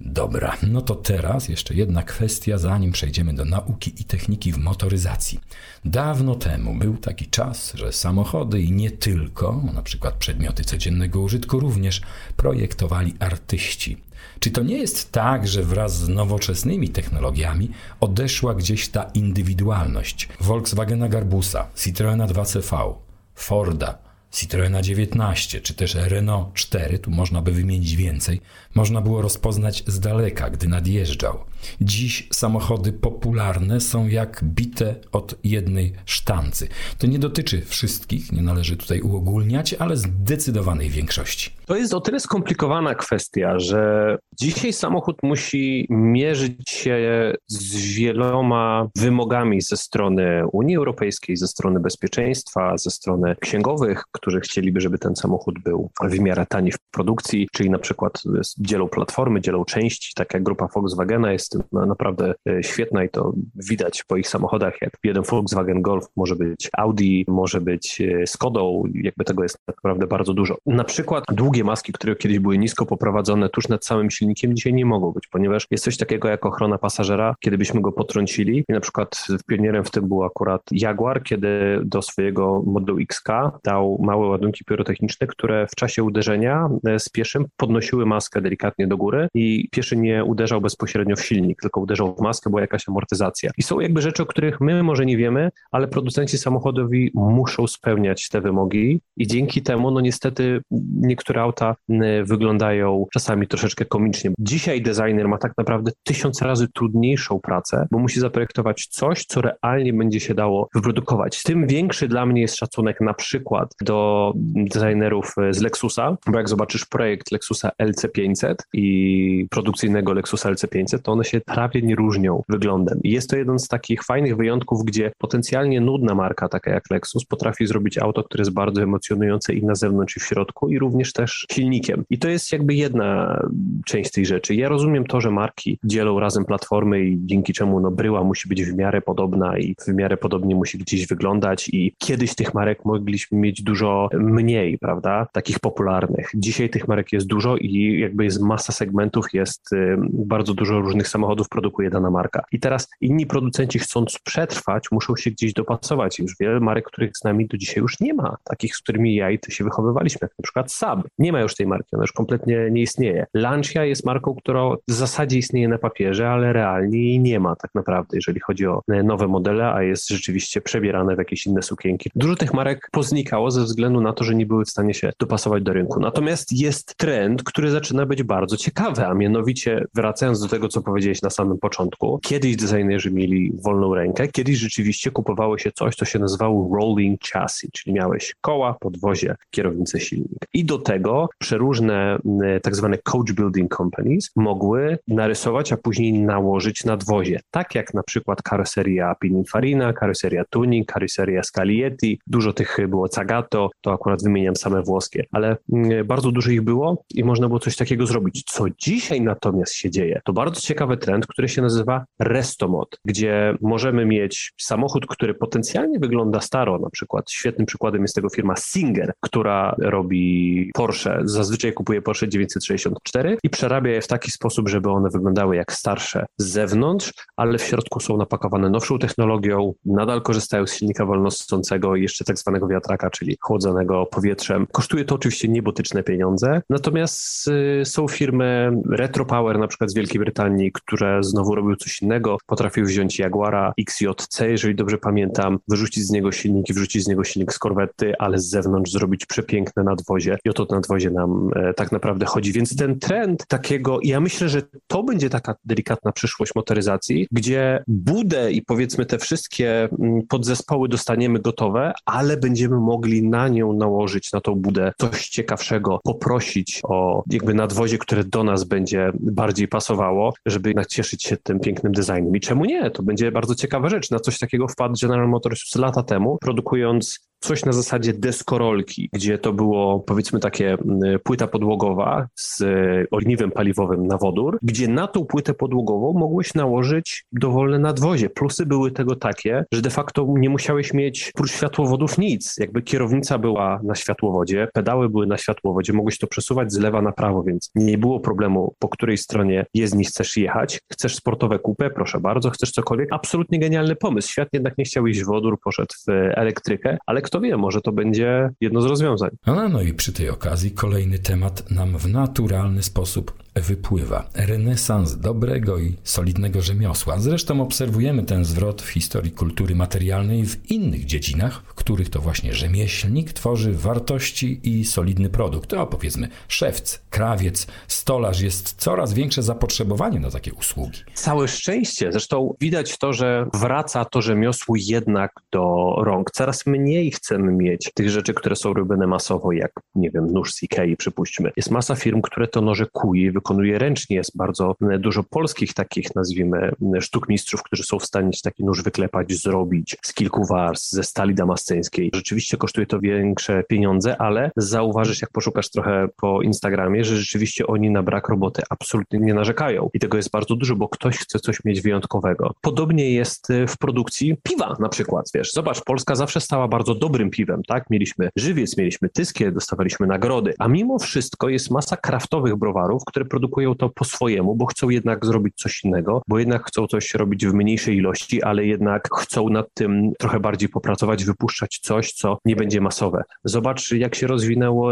Dobra, no to teraz jeszcze jedna kwestia, zanim przejdziemy do nauki i techniki w motoryzacji. Dawno temu był taki czas, że samochody i nie tylko, na przykład przedmioty codziennego użytku również projektowali artyści. Czy to nie jest tak, że wraz z nowoczesnymi technologiami odeszła gdzieś ta indywidualność Volkswagena Garbusa, Citroena 2CV, Forda, Citroena 19 czy też Renault 4, tu można by wymienić więcej, można było rozpoznać z daleka, gdy nadjeżdżał. Dziś samochody popularne są jak bite od jednej sztancy. To nie dotyczy wszystkich, nie należy tutaj uogólniać, ale zdecydowanej większości. To jest o tyle skomplikowana kwestia, że dzisiaj samochód musi mierzyć się z wieloma wymogami ze strony Unii Europejskiej, ze strony bezpieczeństwa, ze strony księgowych, którzy chcieliby, żeby ten samochód był w miarę tani w produkcji, czyli na przykład dzielą platformy, dzielą części, tak jak grupa Volkswagena jest naprawdę e, świetna i to widać po ich samochodach, jak jeden Volkswagen Golf może być Audi, może być e, Skodą, jakby tego jest naprawdę bardzo dużo. Na przykład długie maski, które kiedyś były nisko poprowadzone tuż nad samym silnikiem, dzisiaj nie mogą być, ponieważ jest coś takiego jak ochrona pasażera, kiedy byśmy go potrącili i na przykład pionierem w tym był akurat Jaguar, kiedy do swojego modelu XK dał małe ładunki pyrotechniczne, które w czasie uderzenia e, z pieszym podnosiły maskę delikatnie do góry i pieszy nie uderzał bezpośrednio w silnik, tylko uderzał w maskę, była jakaś amortyzacja. I są jakby rzeczy, o których my może nie wiemy, ale producenci samochodowi muszą spełniać te wymogi i dzięki temu, no niestety niektóre auta wyglądają czasami troszeczkę komicznie. Dzisiaj designer ma tak naprawdę tysiąc razy trudniejszą pracę, bo musi zaprojektować coś, co realnie będzie się dało wyprodukować. Tym większy dla mnie jest szacunek na przykład do designerów z Lexusa, bo jak zobaczysz projekt Lexusa LC500 i produkcyjnego Lexusa LC500, to one się prawie nie różnią wyglądem. I jest to jeden z takich fajnych wyjątków, gdzie potencjalnie nudna marka, taka jak Lexus, potrafi zrobić auto, które jest bardzo emocjonujące i na zewnątrz, i w środku, i również też silnikiem. I to jest jakby jedna część tej rzeczy. Ja rozumiem to, że marki dzielą razem platformy i dzięki czemu no, bryła musi być w miarę podobna i w miarę podobnie musi gdzieś wyglądać i kiedyś tych marek mogliśmy mieć dużo mniej, prawda, takich popularnych. Dzisiaj tych marek jest dużo i jakby jest masa segmentów, jest y, bardzo dużo różnych samochodów produkuje dana marka. I teraz inni producenci chcąc przetrwać, muszą się gdzieś dopasować. Już wiele marek, których z nami do dzisiaj już nie ma, takich, z którymi ja i ty się wychowywaliśmy, jak na przykład Saab. Nie ma już tej marki, ona już kompletnie nie istnieje. Lancia jest marką, która w zasadzie istnieje na papierze, ale realnie jej nie ma tak naprawdę, jeżeli chodzi o nowe modele, a jest rzeczywiście przebierane w jakieś inne sukienki. Dużo tych marek poznikało ze względu na to, że nie były w stanie się dopasować do rynku. Natomiast jest trend, który zaczyna być bardzo ciekawy, a mianowicie wracając do tego, co powiedziałeś na samym początku, kiedyś designerzy mieli wolną rękę, kiedyś rzeczywiście kupowało się coś, co się nazywało rolling chassis, czyli miałeś koła, podwozie, kierownicę, silnik. I do tego przeróżne tak zwane coach building companies mogły narysować, a później nałożyć nadwozie. Tak jak na przykład karoseria Pininfarina, karoseria Tuning, karoseria Scaglietti, dużo tych było Zagato, to akurat wymieniam same włoskie, ale bardzo dużo ich było i można było coś takiego zrobić. Co dzisiaj natomiast się dzieje, to bardzo ciekawe trend, który się nazywa restomod, gdzie możemy mieć samochód, który potencjalnie wygląda staro, na przykład świetnym przykładem jest tego firma Singer, która robi Porsche, zazwyczaj kupuje Porsche 964 i przerabia je w taki sposób, żeby one wyglądały jak starsze z zewnątrz, ale w środku są napakowane nowszą technologią, nadal korzystają z silnika wolnosącego i jeszcze tak zwanego wiatraka, czyli chłodzonego powietrzem. Kosztuje to oczywiście niebotyczne pieniądze, natomiast y, są firmy Retropower na przykład z Wielkiej Brytanii, które znowu robią coś innego, potrafił wziąć Jaguara XJC, jeżeli dobrze pamiętam, wyrzucić z niego silnik i wrzucić z niego silnik z korwety, ale z zewnątrz zrobić przepiękne nadwozie i o to nadwozie nam e, tak naprawdę chodzi. Więc ten trend takiego, ja myślę, że to będzie taka delikatna przyszłość motoryzacji, gdzie budę i powiedzmy te wszystkie mm, podzespoły dostaniemy gotowe, ale będziemy mogli na nią nałożyć, na tą budę coś ciekawszego, poprosić o jakby nadwozie, które do nas będzie bardziej pasowało, żeby jednak cieszyć się tym pięknym designem. I czemu nie? To będzie bardzo ciekawa rzecz. Na coś takiego wpadł General Motors lata temu, produkując coś na zasadzie deskorolki, gdzie to było powiedzmy takie płyta podłogowa z e, ogniwem paliwowym na wodór, gdzie na tą płytę podłogową mogłeś nałożyć dowolne nadwozie. Plusy były tego takie, że de facto nie musiałeś mieć prócz światłowodów nic. Jakby kierownica była na światłowodzie, pedały były na światłowodzie, mogłeś to przesuwać z lewa na prawo, więc nie było problemu, po której stronie jezdni chcesz jechać. Chcesz sportowe kupę? Proszę bardzo. Chcesz cokolwiek? Absolutnie genialny pomysł. Świat jednak nie chciał iść w wodór, poszedł w elektrykę, ale kto wie, może to będzie jedno z rozwiązań. No, no i przy tej okazji kolejny temat nam w naturalny sposób wypływa. Renesans dobrego i solidnego rzemiosła. Zresztą obserwujemy ten zwrot w historii kultury materialnej w innych dziedzinach, w których to właśnie rzemieślnik tworzy wartości i solidny produkt. To powiedzmy szewc, krawiec, stolarz. Jest coraz większe zapotrzebowanie na takie usługi. Całe szczęście. Zresztą widać to, że wraca to rzemiosło jednak do rąk. Coraz mniej chcemy mieć tych rzeczy, które są robione masowo, jak, nie wiem, nóż z Ikei, przypuśćmy. Jest masa firm, które to noże kuje wykonuje ręcznie. Jest bardzo dużo polskich takich, nazwijmy, sztukmistrzów, którzy są w stanie taki nóż wyklepać, zrobić z kilku warstw, ze stali damasceńskiej. Rzeczywiście kosztuje to większe pieniądze, ale zauważysz, jak poszukasz trochę po Instagramie, że rzeczywiście oni na brak roboty absolutnie nie narzekają. I tego jest bardzo dużo, bo ktoś chce coś mieć wyjątkowego. Podobnie jest y, w produkcji piwa na przykład, wiesz. Zobacz, Polska zawsze stała bardzo dobrym piwem, tak? Mieliśmy żywiec, mieliśmy tyskie, dostawaliśmy nagrody, a mimo wszystko jest masa kraftowych browarów, które produkują to po swojemu, bo chcą jednak zrobić coś innego, bo jednak chcą coś robić w mniejszej ilości, ale jednak chcą nad tym trochę bardziej popracować, wypuszczać coś, co nie będzie masowe. Zobacz, jak się rozwinęło,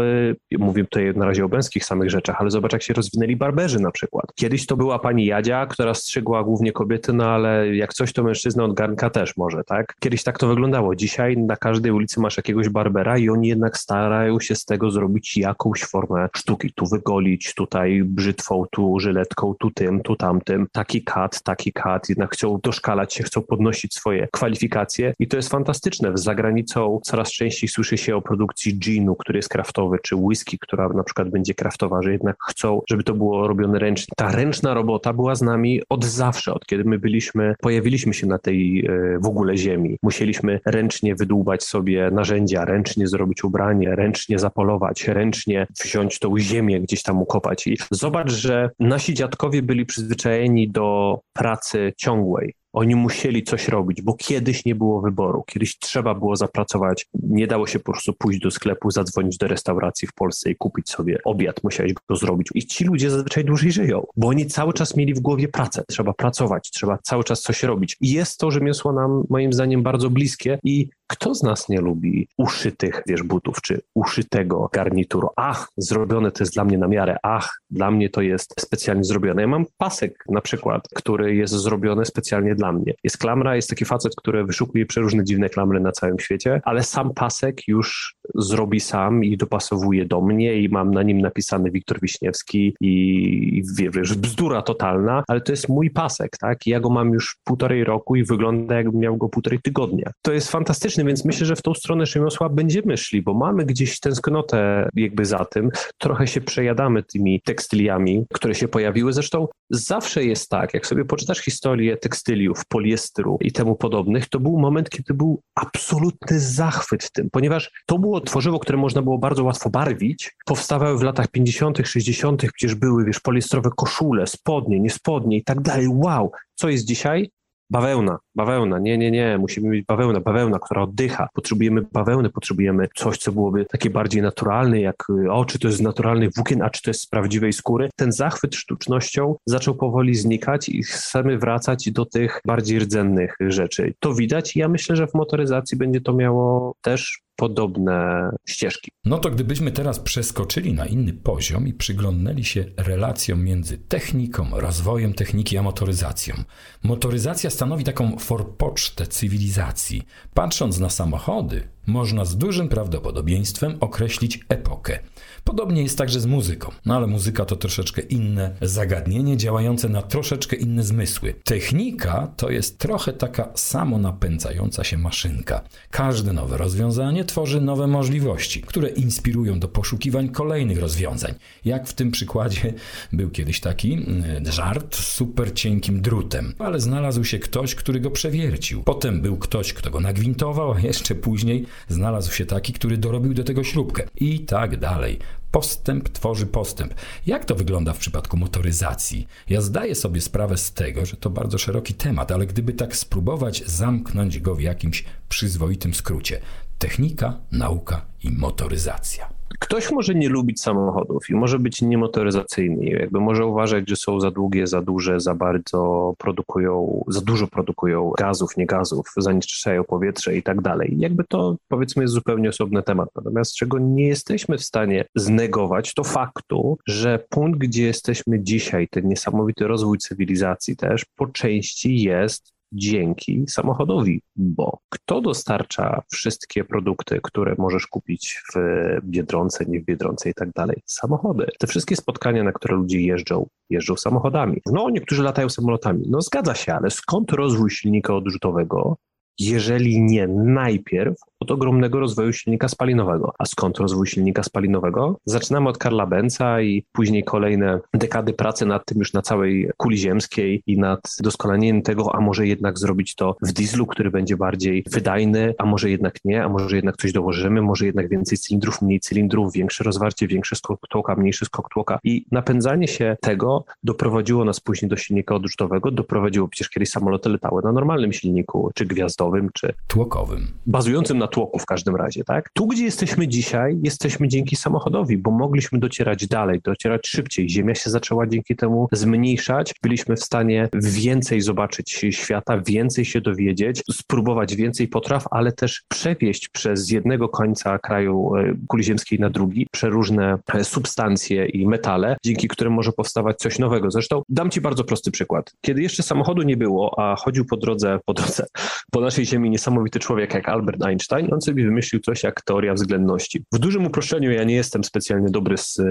mówię tutaj na razie o męskich samych rzeczach, ale zobacz, jak się rozwinęli barberzy na przykład. Kiedyś to była pani Jadzia, która strzygła głównie kobiety, no ale jak coś, to mężczyzna od garnka też może, tak? Kiedyś tak to wyglądało. Dzisiaj na każdej ulicy masz jakiegoś barbera i oni jednak starają się z tego zrobić jakąś formę sztuki. Tu wygolić, tutaj brzydko brzytwą, tu żyletką, tu tym, tu tamtym, taki kat, taki kat, jednak chcą doszkalać się, chcą podnosić swoje kwalifikacje i to jest fantastyczne. Za granicą coraz częściej słyszy się o produkcji ginu, który jest kraftowy, czy whisky, która na przykład będzie kraftowa, że jednak chcą, żeby to było robione ręcznie. Ta ręczna robota była z nami od zawsze, od kiedy my byliśmy, pojawiliśmy się na tej e, w ogóle ziemi. Musieliśmy ręcznie wydłubać sobie narzędzia, ręcznie zrobić ubranie, ręcznie zapolować, ręcznie wziąć tą ziemię gdzieś tam ukopać i zobacz, że nasi dziadkowie byli przyzwyczajeni do pracy ciągłej. Oni musieli coś robić, bo kiedyś nie było wyboru, kiedyś trzeba było zapracować. Nie dało się po prostu pójść do sklepu, zadzwonić do restauracji w Polsce i kupić sobie obiad, musiałeś go zrobić. I ci ludzie zazwyczaj dłużej żyją, bo oni cały czas mieli w głowie pracę. Trzeba pracować, trzeba cały czas coś robić. I jest to rzemiosło nam, moim zdaniem, bardzo bliskie i kto z nas nie lubi uszytych, wiesz, butów, czy uszytego garnituru? Ach, zrobione to jest dla mnie na miarę. Ach, dla mnie to jest specjalnie zrobione. Ja mam pasek na przykład, który jest zrobiony specjalnie dla mnie. Jest klamra, jest taki facet, który wyszukuje przeróżne dziwne klamry na całym świecie, ale sam pasek już zrobi sam i dopasowuje do mnie i mam na nim napisany Wiktor Wiśniewski i, wiesz, bzdura totalna, ale to jest mój pasek, tak? I ja go mam już półtorej roku i wygląda jakbym miał go półtorej tygodnia. To jest fantastyczne więc myślę, że w tą stronę rzemiosła będziemy szli, bo mamy gdzieś tęsknotę jakby za tym. Trochę się przejadamy tymi tekstyliami, które się pojawiły. Zresztą zawsze jest tak, jak sobie poczytasz historię tekstyliów, poliestru i temu podobnych, to był moment, kiedy był absolutny zachwyt tym, ponieważ to było tworzywo, które można było bardzo łatwo barwić. Powstawały w latach 50., 60., przecież były, wiesz, poliestrowe koszule, spodnie, niespodnie i tak dalej. Wow, co jest dzisiaj? Bawełna, bawełna, nie, nie, nie, musimy mieć bawełnę, bawełna, która oddycha. Potrzebujemy bawełny, potrzebujemy coś, co byłoby takie bardziej naturalne, jak o, czy to jest z naturalnych włókien, a czy to jest z prawdziwej skóry. Ten zachwyt sztucznością zaczął powoli znikać i chcemy wracać do tych bardziej rdzennych rzeczy. To widać i ja myślę, że w motoryzacji będzie to miało też podobne ścieżki. No to gdybyśmy teraz przeskoczyli na inny poziom i przyglądnęli się relacjom między techniką, rozwojem techniki a motoryzacją. Motoryzacja stanowi taką forpocztę cywilizacji. Patrząc na samochody, można z dużym prawdopodobieństwem określić epokę. Podobnie jest także z muzyką, no ale muzyka to troszeczkę inne zagadnienie działające na troszeczkę inne zmysły. Technika to jest trochę taka samonapędzająca się maszynka. Każde nowe rozwiązanie tworzy nowe możliwości, które inspirują do poszukiwań kolejnych rozwiązań. Jak w tym przykładzie był kiedyś taki mm, żart z super cienkim drutem, ale znalazł się ktoś, który go przewiercił. Potem był ktoś, kto go nagwintował, a jeszcze później znalazł się taki, który dorobił do tego śrubkę. I tak dalej. Postęp tworzy postęp. Jak to wygląda w przypadku motoryzacji? Ja zdaję sobie sprawę z tego, że to bardzo szeroki temat, ale gdyby tak spróbować zamknąć go w jakimś przyzwoitym skrócie: technika, nauka i motoryzacja. Ktoś może nie lubić samochodów i może być niemotoryzacyjny, jakby może uważać, że są za długie, za duże, za bardzo produkują, za dużo produkują gazów, nie gazów, zanieczyszczają powietrze i tak dalej. Jakby to powiedzmy jest zupełnie osobny temat. Natomiast czego nie jesteśmy w stanie znegować, to faktu, że punkt, gdzie jesteśmy dzisiaj, ten niesamowity rozwój cywilizacji też po części jest dzięki samochodowi, bo kto dostarcza wszystkie produkty, które możesz kupić w Biedronce, nie w Biedronce i tak dalej? Samochody. Te wszystkie spotkania, na które ludzie jeżdżą, jeżdżą samochodami. No, niektórzy latają samolotami. No, zgadza się, ale skąd rozwój silnika odrzutowego, jeżeli nie najpierw od ogromnego rozwoju silnika spalinowego. A skąd rozwój silnika spalinowego? Zaczynamy od Karla Benza i później kolejne dekady pracy nad tym już na całej kuli ziemskiej i nad doskonaleniem tego, a może jednak zrobić to w dieslu, który będzie bardziej wydajny, a może jednak nie, a może jednak coś dołożymy, może jednak więcej cylindrów, mniej cylindrów, większe rozwarcie, większe skok tłoka, mniejszy skok tłoka. I napędzanie się tego doprowadziło nas później do silnika odrzutowego, doprowadziło przecież kiedyś samoloty latały na normalnym silniku, czy gwiazdowym, czy tłokowym. Bazującym na tłoku w każdym razie, tak? Tu, gdzie jesteśmy dzisiaj, jesteśmy dzięki samochodowi, bo mogliśmy docierać dalej, docierać szybciej. Ziemia się zaczęła dzięki temu zmniejszać. Byliśmy w stanie więcej zobaczyć świata, więcej się dowiedzieć, spróbować więcej potraw, ale też przewieźć przez jednego końca kraju e, kuli ziemskiej na drugi przeróżne e, substancje i metale, dzięki którym może powstawać coś nowego. Zresztą dam Ci bardzo prosty przykład. Kiedy jeszcze samochodu nie było, a chodził po drodze, po drodze, po naszej Ziemi niesamowity człowiek jak Albert Einstein, on sobie wymyślił coś jak teoria względności. W dużym uproszczeniu, ja nie jestem specjalnie dobry z e,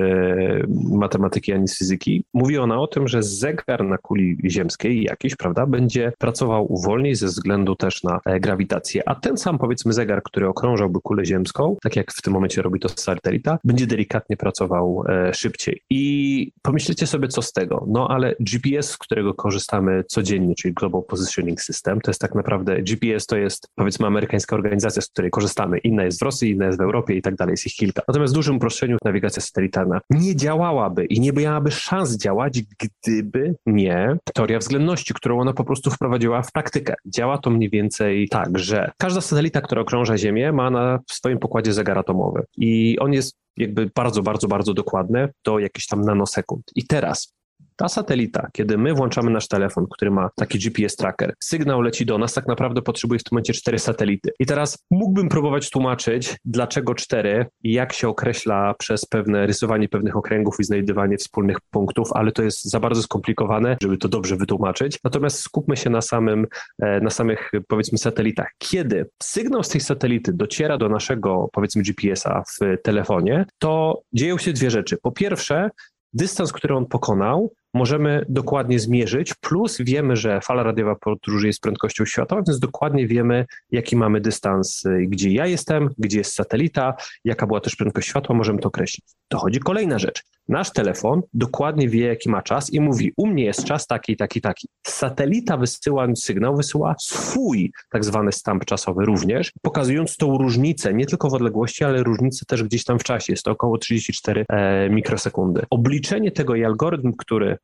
matematyki ani z fizyki, mówi ona o tym, że zegar na kuli ziemskiej jakiś, prawda, będzie pracował wolniej ze względu też na e, grawitację, a ten sam, powiedzmy, zegar, który okrążałby kulę ziemską, tak jak w tym momencie robi to satelita, będzie delikatnie pracował e, szybciej. I pomyślcie sobie, co z tego. No ale GPS, z którego korzystamy codziennie, czyli Global Positioning System, to jest tak naprawdę, GPS to jest, powiedzmy, amerykańska organizacja, z której korzystamy. Inna jest w Rosji, inna jest w Europie i tak dalej, jest ich kilka. Natomiast w dużym uproszczeniu nawigacja satelitarna nie działałaby i nie miałaby szans działać, gdyby nie teoria względności, którą ona po prostu wprowadziła w praktykę. Działa to mniej więcej tak, że każda satelita, która okrąża Ziemię, ma na swoim pokładzie zegar atomowy i on jest jakby bardzo, bardzo, bardzo dokładny do jakichś tam nanosekund. I teraz ta satelita, kiedy my włączamy nasz telefon, który ma taki GPS tracker, sygnał leci do nas, tak naprawdę potrzebuje w tym momencie cztery satelity. I teraz mógłbym próbować tłumaczyć, dlaczego cztery i jak się określa przez pewne rysowanie pewnych okręgów i znajdywanie wspólnych punktów, ale to jest za bardzo skomplikowane, żeby to dobrze wytłumaczyć. Natomiast skupmy się na samym, e, na samych powiedzmy satelitach. Kiedy sygnał z tej satelity dociera do naszego powiedzmy GPS-a w telefonie, to dzieją się dwie rzeczy. Po pierwsze, dystans, który on pokonał, możemy dokładnie zmierzyć, plus wiemy, że fala radiowa podróży jest prędkością światła, więc dokładnie wiemy, jaki mamy dystans, y, gdzie ja jestem, gdzie jest satelita, jaka była też prędkość światła, możemy to określić. Dochodzi kolejna rzecz. Nasz telefon dokładnie wie, jaki ma czas i mówi, u mnie jest czas taki, taki, taki. Satelita wysyłając sygnał, wysyła swój tak zwany stamp czasowy również, pokazując tą różnicę, nie tylko w odległości, ale różnicę też gdzieś tam w czasie. Jest to około 34 e, mikrosekundy. Obliczenie tego i algorytm, który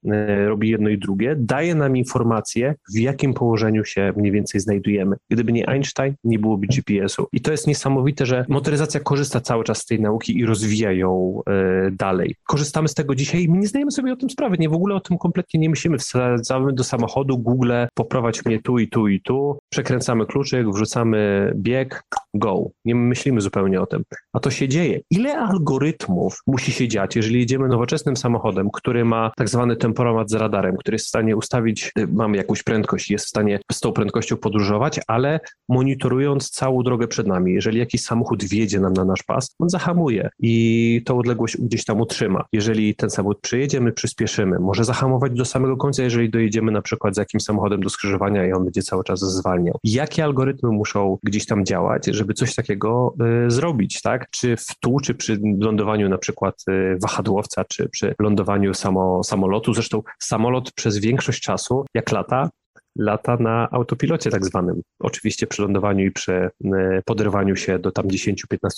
robi jedno i drugie, daje nam informację, w jakim położeniu się mniej więcej znajdujemy. Gdyby nie Einstein, nie byłoby GPS-u. I to jest niesamowite, że motoryzacja korzysta cały czas z tej nauki i rozwija ją e, dalej. Korzystamy z tego dzisiaj i my nie zdajemy sobie o tym sprawy, nie w ogóle o tym kompletnie nie myślimy. Wsadzamy do samochodu Google, poprowadź mnie tu i tu i tu, przekręcamy kluczyk, wrzucamy bieg, go. Nie myślimy zupełnie o tym. A to się dzieje. Ile algorytmów musi się dziać, jeżeli jedziemy nowoczesnym samochodem, który ma tak zwany tempomat z radarem, który jest w stanie ustawić, y, mamy jakąś prędkość, jest w stanie z tą prędkością podróżować, ale monitorując całą drogę przed nami. Jeżeli jakiś samochód wjedzie nam na nasz pas, on zahamuje i tą odległość gdzieś tam utrzyma. Jeżeli ten samochód przyjedzie, my przyspieszymy. Może zahamować do samego końca, jeżeli dojedziemy na przykład z jakimś samochodem do skrzyżowania i on będzie cały czas zwalniał. Jakie algorytmy muszą gdzieś tam działać, żeby coś takiego y, zrobić, tak? Czy w tu, czy przy lądowaniu na przykład y, wahadłowca, czy przy lądowaniu samo, samolotu. Zresztą samolot przez większość czasu, jak lata, lata na autopilocie tak zwanym. Oczywiście przy lądowaniu i przy e, poderwaniu się do tam 10-15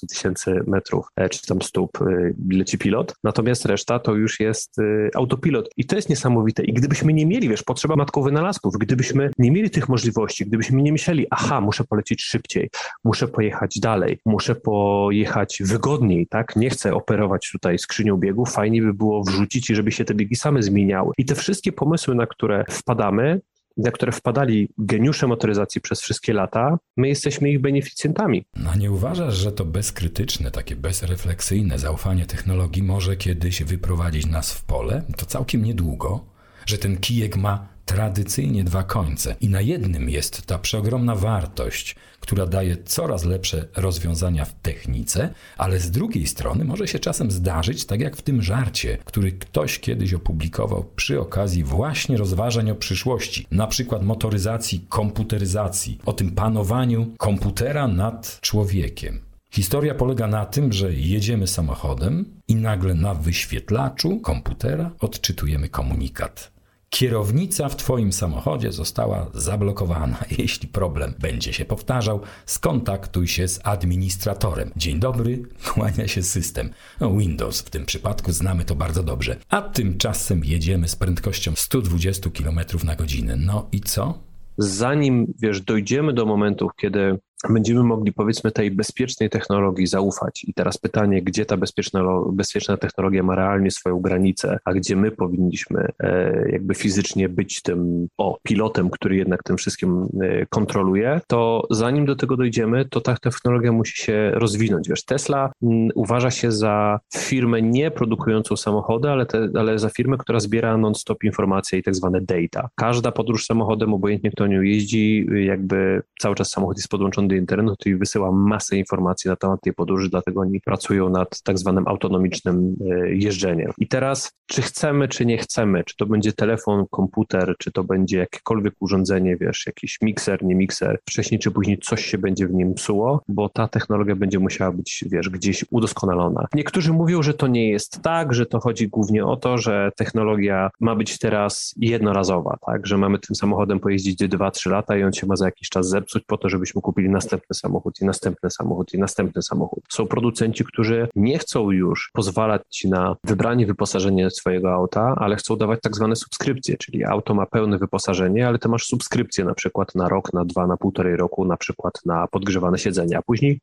tysięcy metrów e, czy tam stóp e, leci pilot, natomiast reszta to już jest autopilot. I to jest niesamowite. I gdybyśmy nie mieli, wiesz, potrzeba matką wynalazków, gdybyśmy nie mieli tych możliwości, gdybyśmy nie myśleli, aha, muszę polecieć szybciej, muszę pojechać dalej, muszę pojechać wygodniej, tak, nie chcę operować tutaj skrzynią biegów, fajnie by było wrzucić i żeby się te biegi same zmieniały. I te wszystkie pomysły, na które wpadamy, na które wpadali geniusze motoryzacji przez wszystkie lata, my jesteśmy ich beneficjentami. No nie uważasz, że to bezkrytyczne, takie bezrefleksyjne zaufanie technologii może kiedyś wyprowadzić nas w pole? To całkiem niedługo, że ten kijek ma tradycyjnie dwa końce i na jednym jest ta przeogromna wartość, która daje coraz lepsze rozwiązania w technice, ale z drugiej strony może się czasem zdarzyć, tak jak w tym żarcie, który ktoś kiedyś opublikował przy okazji właśnie rozważań o przyszłości, na przykład motoryzacji, komputeryzacji, o tym panowaniu komputera nad człowiekiem. Historia polega na tym, że jedziemy samochodem i nagle na wyświetlaczu komputera odczytujemy komunikat. Kierownica w Twoim samochodzie została zablokowana. Jeśli problem będzie się powtarzał, skontaktuj się z administratorem. Dzień dobry, kłania się system. Windows w tym przypadku znamy to bardzo dobrze. A tymczasem jedziemy z prędkością 120 km na godzinę. No i co? Zanim wiesz, dojdziemy do momentów, kiedy będziemy mogli powiedzmy tej bezpiecznej technologii zaufać. I teraz pytanie, gdzie ta bezpieczna, bezpieczna technologia ma realnie swoją granicę, a gdzie my powinniśmy e, jakby fizycznie być tym o, pilotem, który jednak tym wszystkim e, kontroluje, to zanim do tego dojdziemy, to ta technologia musi się rozwinąć. Wiesz, Tesla mm, uważa się za firmę nie produkującą samochody, ale, te, ale za firmę, która zbiera non-stop informacje i tak zwane data. Każda podróż samochodem, obojętnie kto nią jeździ, jakby cały czas samochód jest podłączony do internetu i wysyła masę informacji na temat tej podróży, dlatego oni pracują nad tak zwanym autonomicznym e, jeżdżeniem. I teraz, czy chcemy, czy nie chcemy, czy to będzie telefon, komputer, czy to będzie jakiekolwiek urządzenie, wiesz, jakiś mikser, nie mikser, wcześniej czy później coś się będzie w nim psuło, bo ta technologia będzie musiała być, wiesz, gdzieś udoskonalona. Niektórzy mówią, że to nie jest tak, że to chodzi głównie o to, że technologia ma być teraz jednorazowa, tak, że mamy tym samochodem pojeździć 2-3 lata i on się ma za jakiś czas zepsuć po to, żebyśmy kupili następny samochód i następny samochód i następny samochód. Są producenci, którzy nie chcą już pozwalać ci na wybranie wyposażenia swojego auta, ale chcą dawać tak zwane subskrypcje, czyli auto ma pełne wyposażenie, ale ty masz subskrypcję na przykład na rok, na dwa, na półtorej roku, na przykład na podgrzewane siedzenia, a później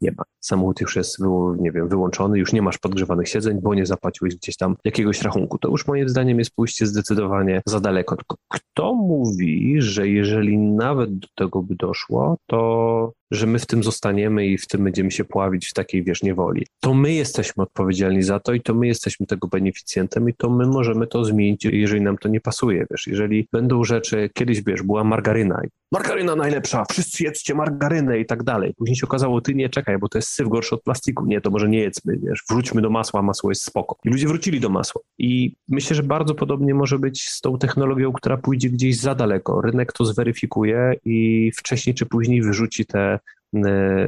nie ma. Samochód już jest, nie wiem, wyłączony, już nie masz podgrzewanych siedzeń, bo nie zapłaciłeś gdzieś tam jakiegoś rachunku. To już moim zdaniem jest pójście zdecydowanie za daleko. Tylko kto mówi, że jeżeli nawet do tego by doszło, to że my w tym zostaniemy i w tym będziemy się pławić w takiej, wiesz, niewoli. To my jesteśmy odpowiedzialni za to i to my jesteśmy tego beneficjentem i to my możemy to zmienić, jeżeli nam to nie pasuje, wiesz. Jeżeli będą rzeczy, kiedyś, wiesz, była margaryna, margaryna najlepsza, wszyscy jedzcie margarynę i tak dalej. Później się okazało, ty nie czekaj, bo to jest syf gorszy od plastiku. Nie, to może nie jedzmy, wiesz, wrzućmy do masła, masło jest spoko. I ludzie wrócili do masła. I myślę, że bardzo podobnie może być z tą technologią, która pójdzie gdzieś za daleko. Rynek to zweryfikuje i wcześniej czy później wyrzuci te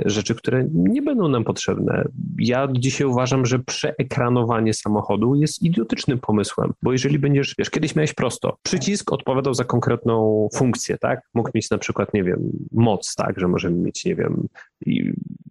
rzeczy, które nie będą nam potrzebne. Ja dzisiaj uważam, że przeekranowanie samochodu jest idiotycznym pomysłem, bo jeżeli będziesz, wiesz, kiedyś miałeś prosto, przycisk odpowiadał za konkretną funkcję, tak? Mógł mieć na przykład, nie wiem, moc, tak, że możemy mieć, nie wiem,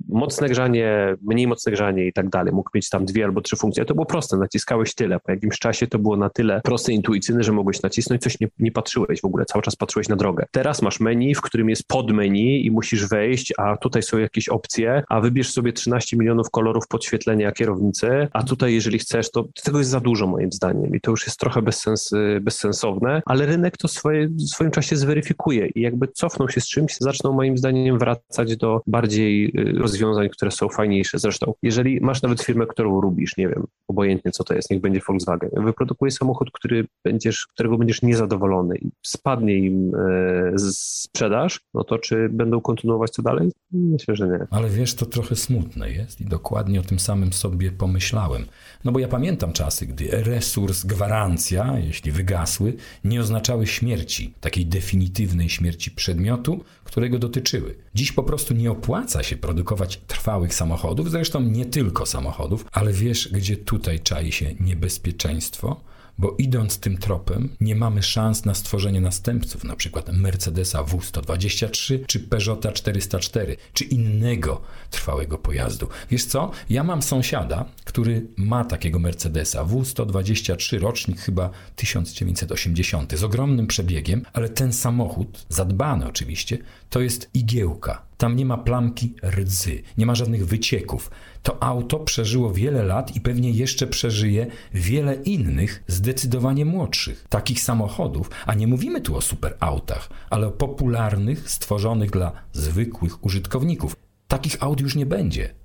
mocne grzanie, mniej mocne grzanie i tak dalej. Mógł mieć tam dwie albo trzy funkcje. To było proste, naciskałeś tyle. Po jakimś czasie to było na tyle proste, intuicyjne, że mogłeś nacisnąć, coś nie, nie patrzyłeś w ogóle, cały czas patrzyłeś na drogę. Teraz masz menu, w którym jest podmenu i musisz wejść, a tutaj są jakieś opcje, a wybierz sobie 13 milionów kolorów podświetlenia kierownicy, a tutaj jeżeli chcesz, to tego jest za dużo moim zdaniem i to już jest trochę bezsens, bezsensowne, ale rynek to swoje, w swoim czasie zweryfikuje i jakby cofną się z czymś, zaczną moim zdaniem wracać do bardziej y, rozwiązań, które są fajniejsze. Zresztą, jeżeli masz nawet firmę, którą lubisz, nie wiem, obojętnie co to jest, niech będzie Volkswagen, wyprodukuje samochód, który będziesz, którego będziesz niezadowolony i spadnie im e, sprzedaż, no to czy będą kontynuować to dalej? Myślę, że nie. Ale wiesz, to trochę smutne jest i dokładnie o tym samym sobie pomyślałem. No bo ja pamiętam czasy, gdy resurs, gwarancja, jeśli wygasły, nie oznaczały śmierci, takiej definitywnej śmierci przedmiotu, którego dotyczyły. Dziś po prostu nie opłaca się produkować trwałych samochodów, zresztą nie tylko samochodów, ale wiesz, gdzie tutaj czai się niebezpieczeństwo? bo idąc tym tropem nie mamy szans na stworzenie następców, na Mercedesa W123 czy Peugeota 404 czy innego trwałego pojazdu. Wiesz co? Ja mam sąsiada, który ma takiego Mercedesa W123 rocznik chyba 1980 z ogromnym przebiegiem, ale ten samochód, zadbany oczywiście, to jest igiełka. Tam nie ma plamki rdzy, nie ma żadnych wycieków. To auto przeżyło wiele lat i pewnie jeszcze przeżyje wiele innych, zdecydowanie młodszych, takich samochodów, a nie mówimy tu o superautach, ale o popularnych, stworzonych dla zwykłych użytkowników. Takich aut już nie będzie.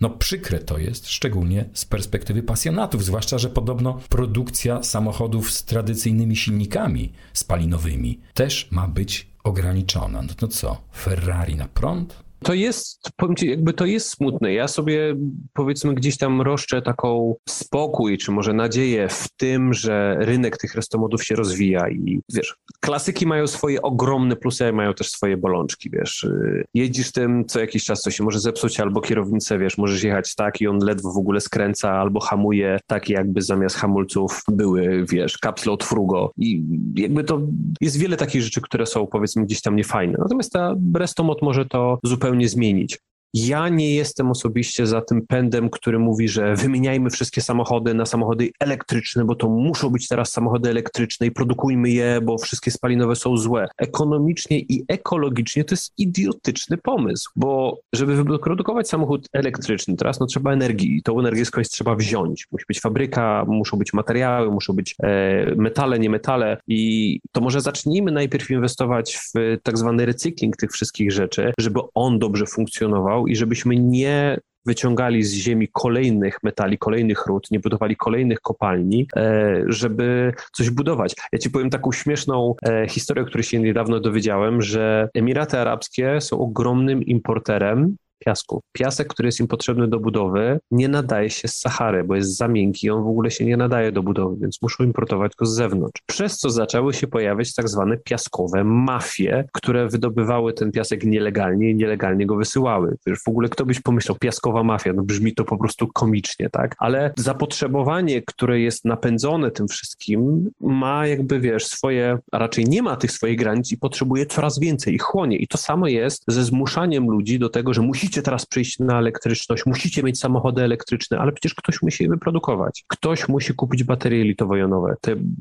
No przykre to jest, szczególnie z perspektywy pasjonatów, zwłaszcza, że podobno produkcja samochodów z tradycyjnymi silnikami spalinowymi też ma być ograniczona. No to co, Ferrari na prąd? To jest, powiem ci, jakby to jest smutne. Ja sobie powiedzmy gdzieś tam roszczę taką spokój, czy może nadzieję w tym, że rynek tych restomodów się rozwija i wiesz, klasyki mają swoje ogromne plusy, mają też swoje bolączki, wiesz. Jedzisz tym co jakiś czas, co się może zepsuć, albo kierownicę, wiesz, możesz jechać tak i on ledwo w ogóle skręca, albo hamuje tak, jakby zamiast hamulców były, wiesz, kapsle od frugo i jakby to jest wiele takich rzeczy, które są powiedzmy gdzieś tam niefajne. Natomiast ta restomod może to zupełnie zupełnie zmienić. Ja nie jestem osobiście za tym pędem, który mówi, że wymieniajmy wszystkie samochody na samochody elektryczne, bo to muszą być teraz samochody elektryczne i produkujmy je, bo wszystkie spalinowe są złe. Ekonomicznie i ekologicznie to jest idiotyczny pomysł, bo żeby wyprodukować samochód elektryczny teraz, no trzeba energii i tą energię skądś trzeba wziąć. Musi być fabryka, muszą być materiały, muszą być e, metale, nie metale i to może zacznijmy najpierw inwestować w tak zwany recykling tych wszystkich rzeczy, żeby on dobrze funkcjonował i żebyśmy nie wyciągali z ziemi kolejnych metali, kolejnych ród, nie budowali kolejnych kopalni, e, żeby coś budować. Ja ci powiem taką śmieszną e, historię, o której się niedawno dowiedziałem, że Emiraty Arabskie są ogromnym importerem piasku. Piasek, który jest im potrzebny do budowy, nie nadaje się z Sahary, bo jest za miękki, on w ogóle się nie nadaje do budowy, więc muszą importować go z zewnątrz. Przez co zaczęły się pojawiać tak zwane piaskowe mafie, które wydobywały ten piasek nielegalnie i nielegalnie go wysyłały. Wiesz, w ogóle kto byś pomyślał, piaskowa mafia, no brzmi to po prostu komicznie, tak? Ale zapotrzebowanie, które jest napędzone tym wszystkim, ma jakby, wiesz, swoje, a raczej nie ma tych swoich granic i potrzebuje coraz więcej i chłonie. I to samo jest ze zmuszaniem ludzi do tego, że musi musicie teraz przyjść na elektryczność, musicie mieć samochody elektryczne, ale przecież ktoś musi je wyprodukować. Ktoś musi kupić baterie litowo-jonowe,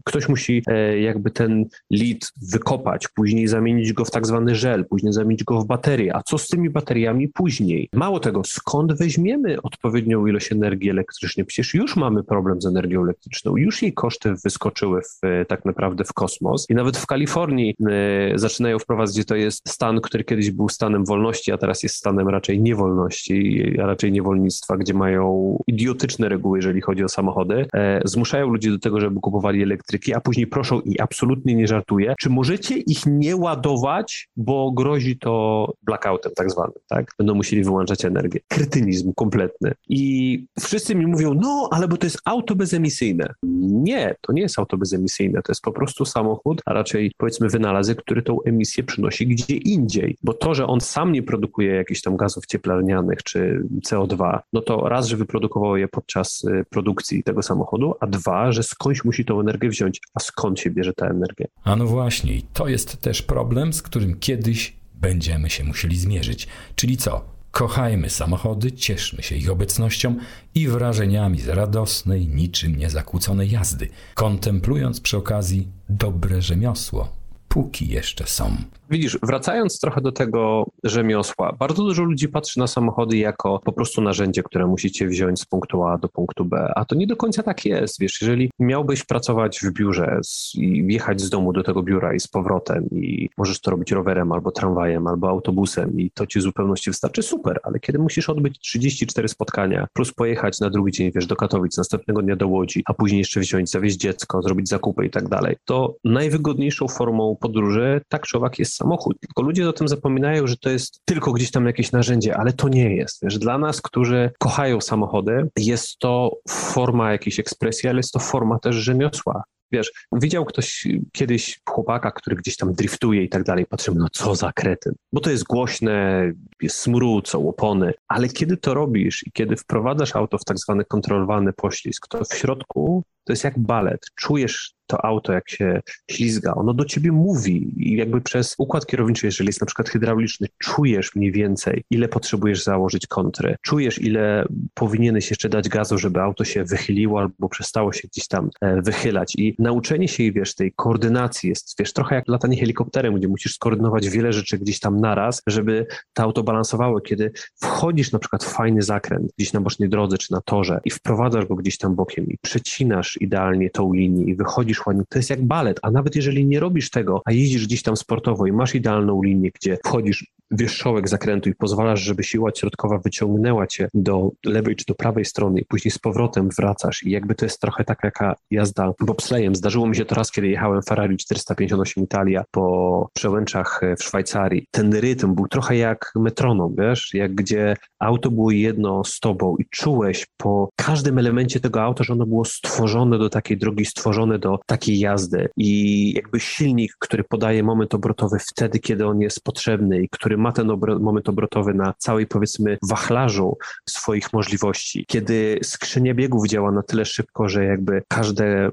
ktoś musi e, jakby ten lit wykopać, później zamienić go w tak zwany żel, później zamienić go w baterię. A co z tymi bateriami później? Mało tego, skąd weźmiemy odpowiednią ilość energii elektrycznej? Przecież już mamy problem z energią elektryczną, już jej koszty wyskoczyły w, e, tak naprawdę w kosmos i nawet w Kalifornii e, zaczynają wprowadzać, gdzie to jest stan, który kiedyś był stanem wolności, a teraz jest stanem raczej niewolności, a raczej niewolnictwa, gdzie mają idiotyczne reguły, jeżeli chodzi o samochody. E, zmuszają ludzi do tego, żeby kupowali elektryki, a później proszą i absolutnie nie żartuję, czy możecie ich nie ładować, bo grozi to blackoutem tak zwanym, tak? Będą musieli wyłączać energię. Krytynizm kompletny. I wszyscy mi mówią, no, ale bo to jest auto bezemisyjne. Nie, to nie jest auto bezemisyjne, to jest po prostu samochód, a raczej powiedzmy wynalazek, który tą emisję przynosi gdzie indziej. Bo to, że on sam nie produkuje jakichś tam gazów cieplarnianych czy CO2, no to raz, że wyprodukował je podczas y, produkcji tego samochodu, a dwa, że skądś musi tą energię wziąć. A skąd się bierze ta energia? A no właśnie, to jest też problem, z którym kiedyś będziemy się musieli zmierzyć. Czyli co? Kochajmy samochody, cieszmy się ich obecnością i wrażeniami z radosnej, niczym niezakłóconej jazdy, kontemplując przy okazji dobre rzemiosło, póki jeszcze są. Widzisz, wracając trochę do tego rzemiosła, bardzo dużo ludzi patrzy na samochody jako po prostu narzędzie, które musicie wziąć z punktu A do punktu B, a to nie do końca tak jest. Wiesz, jeżeli miałbyś pracować w biurze i jechać z domu do tego biura i z powrotem i możesz to robić rowerem albo tramwajem albo autobusem i to ci w zupełności wystarczy, super, ale kiedy musisz odbyć 34 spotkania plus pojechać na drugi dzień, wiesz, do Katowic, następnego dnia do Łodzi, a później jeszcze wziąć, zawieźć dziecko, zrobić zakupy i tak dalej, to najwygodniejszą formą podróży tak czy owak jest samochód. Tylko ludzie o tym zapominają, że to jest tylko gdzieś tam jakieś narzędzie, ale to nie jest. Wiesz, dla nas, którzy kochają samochody, jest to forma jakiejś ekspresji, ale jest to forma też rzemiosła. Wiesz, widział ktoś kiedyś chłopaka, który gdzieś tam driftuje i tak dalej, patrzymy, no co za kretyn. Bo to jest głośne, jest smród, opony, ale kiedy to robisz i kiedy wprowadzasz auto w tak zwany kontrolowany poślizg, to w środku to jest jak balet. Czujesz to auto, jak się ślizga, ono do ciebie mówi i jakby przez układ kierowniczy, jeżeli jest na przykład hydrauliczny, czujesz mniej więcej, ile potrzebujesz założyć kontry, czujesz, ile powinieneś jeszcze dać gazu, żeby auto się wychyliło albo przestało się gdzieś tam e, wychylać i nauczenie się, wiesz, tej koordynacji jest, wiesz, trochę jak latanie helikopterem, gdzie musisz skoordynować wiele rzeczy gdzieś tam naraz, żeby to auto balansowało, kiedy wchodzisz na przykład w fajny zakręt gdzieś na bocznej drodze czy na torze i wprowadzasz go gdzieś tam bokiem i przecinasz idealnie tą linię i wychodzisz ładnie, to jest jak balet, a nawet jeżeli nie robisz tego, a jeździsz gdzieś tam sportowo i masz idealną linię, gdzie wchodzisz wierzchołek zakrętu i pozwalasz, żeby siła środkowa wyciągnęła cię do lewej czy do prawej strony i później z powrotem wracasz i jakby to jest trochę tak jaka jazda bobslejem. Zdarzyło mi się to raz, kiedy jechałem Ferrari 458 Italia po przełęczach w Szwajcarii. Ten rytm był trochę jak metronom, wiesz, jak gdzie auto było jedno z tobą i czułeś po każdym elemencie tego auta, że ono było stworzone do takiej drogi, stworzone do takiej jazdy i jakby silnik, który podaje moment obrotowy wtedy, kiedy on jest potrzebny i który ma ten moment obrotowy na całej powiedzmy wachlarzu swoich możliwości, kiedy skrzynia biegów działa na tyle szybko, że jakby każde mm,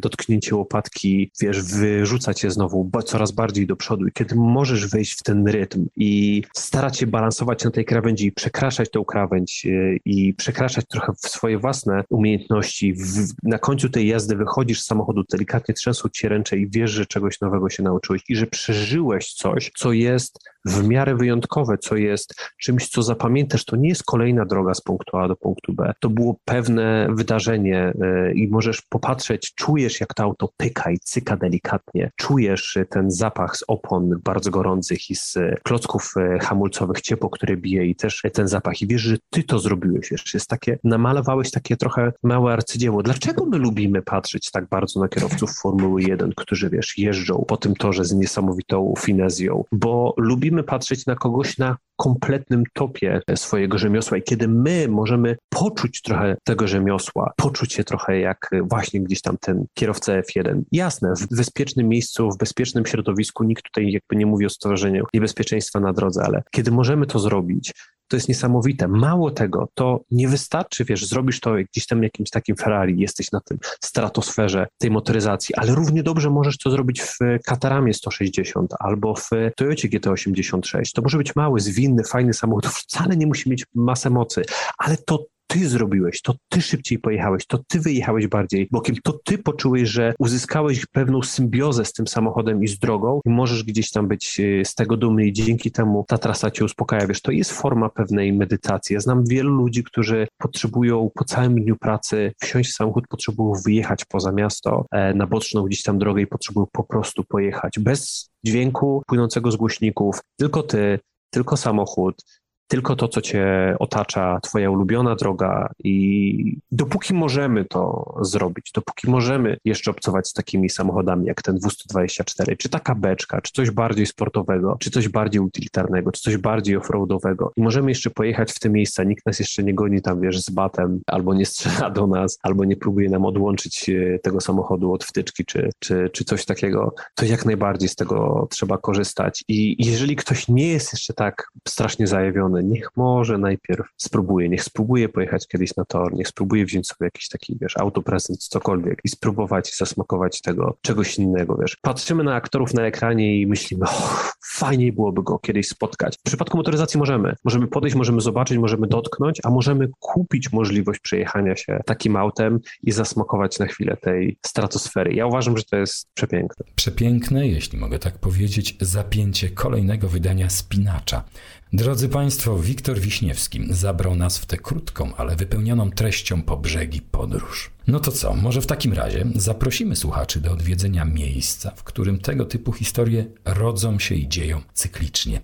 dotknięcie łopatki, wiesz, wyrzuca cię znowu coraz bardziej do przodu. I kiedy możesz wejść w ten rytm i starać się balansować na tej krawędzi i przekraczać tą krawędź y, i przekraczać trochę swoje własne umiejętności, w, na końcu tej jazdy wychodzisz z samochodu, delikatnie trzęsą ci ręce i wiesz, że czegoś nowego się nauczyłeś i że przeżyłeś coś, co jest w miarę wyjątkowe, co jest czymś, co zapamiętasz, to nie jest kolejna droga z punktu A do punktu B. To było pewne wydarzenie e, i możesz popatrzeć, czujesz jak to auto pyka i cyka delikatnie, czujesz ten zapach z opon bardzo gorących i z klocków e, hamulcowych, ciepło, które bije i też ten zapach i wiesz, że ty to zrobiłeś, wiesz, jest takie, namalowałeś takie trochę małe arcydzieło. Dlaczego my lubimy patrzeć tak bardzo na kierowców Formuły 1, którzy, wiesz, jeżdżą po tym torze z niesamowitą finezją? Bo lubimy patrzeć na kogoś na kompletnym topie swojego rzemiosła i kiedy my możemy poczuć trochę tego rzemiosła, poczuć się trochę jak właśnie gdzieś tam ten kierowca F1. Jasne, w bezpiecznym miejscu, w bezpiecznym środowisku, nikt tutaj jakby nie mówi o stworzeniu niebezpieczeństwa na drodze, ale kiedy możemy to zrobić, to jest niesamowite. Mało tego, to nie wystarczy, wiesz, zrobisz to gdzieś tam jakimś takim Ferrari, jesteś na tym stratosferze tej motoryzacji, ale równie dobrze możesz to zrobić w Kataramie 160 albo w Toyocie GT86. To może być mały, zwinny inny, fajny samochód, wcale nie musi mieć masę mocy, ale to ty zrobiłeś, to ty szybciej pojechałeś, to ty wyjechałeś bardziej bokiem, to ty poczułeś, że uzyskałeś pewną symbiozę z tym samochodem i z drogą i możesz gdzieś tam być y, z tego dumny i dzięki temu ta trasa cię uspokaja. Wiesz, to jest forma pewnej medytacji. Ja znam wielu ludzi, którzy potrzebują po całym dniu pracy wsiąść w samochód, potrzebują wyjechać poza miasto e, na boczną gdzieś tam drogę i potrzebują po prostu pojechać bez dźwięku płynącego z głośników, tylko ty, tylko samochód, tylko to, co cię otacza, twoja ulubiona droga i dopóki możemy to zrobić, dopóki możemy jeszcze obcować z takimi samochodami jak ten 224, czy taka beczka, czy coś bardziej sportowego, czy coś bardziej utilitarnego, czy coś bardziej offroadowego i możemy jeszcze pojechać w te miejsca, nikt nas jeszcze nie goni tam, wiesz, z batem, albo nie strzela do nas, albo nie próbuje nam odłączyć e, tego samochodu od wtyczki, czy, czy, czy coś takiego, to jak najbardziej z tego trzeba korzystać. I jeżeli ktoś nie jest jeszcze tak strasznie zajawiony, niech może najpierw spróbuje, niech spróbuje pojechać kiedyś na tor, niech spróbuje wziąć sobie jakiś taki, wiesz, autoprezent, cokolwiek i spróbować i zasmakować tego czegoś innego, wiesz. Patrzymy na aktorów na ekranie i myślimy, oh, fajniej byłoby go kiedyś spotkać. W przypadku motoryzacji możemy. Możemy podejść, możemy zobaczyć, możemy dotknąć, a możemy kupić możliwość przejechania się takim autem i zasmakować na chwilę tej stratosfery. Ja uważam, że to jest przepiękne. Przepiękne, jeśli mogę tak powiedzieć, zapięcie kolejnego wydania Spinacza. Drodzy Państwo, Wiktor Wiśniewski zabrał nas w tę krótką, ale wypełnioną treścią po brzegi podróż. No to co, może w takim razie zaprosimy słuchaczy do odwiedzenia miejsca, w którym tego typu historie rodzą się i dzieją cyklicznie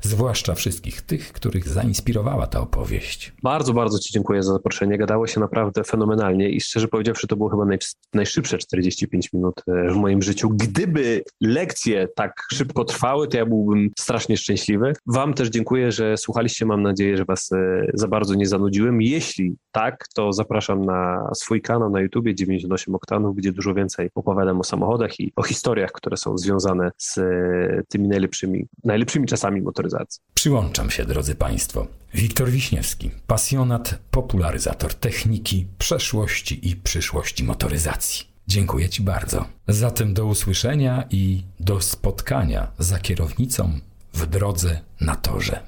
zwłaszcza wszystkich tych, których zainspirowała ta opowieść. Bardzo, bardzo Ci dziękuję za zaproszenie. Gadało się naprawdę fenomenalnie i szczerze powiedziawszy, to było chyba naj, najszybsze 45 minut e, w moim życiu. Gdyby lekcje tak szybko trwały, to ja byłbym strasznie szczęśliwy. Wam też dziękuję, że słuchaliście. Mam nadzieję, że Was e, za bardzo nie zanudziłem. Jeśli tak, to zapraszam na swój kanał na YouTubie 98 Oktanów, gdzie dużo więcej opowiadam o samochodach i o historiach, które są związane z e, tymi najlepszymi, najlepszymi czasami motoryzacji motoryzacji. Przyłączam się, drodzy Państwo. Wiktor Wiśniewski, pasjonat, popularyzator techniki, przeszłości i przyszłości motoryzacji. Dziękuję Ci bardzo. Zatem do usłyszenia i do spotkania za kierownicą w drodze na torze.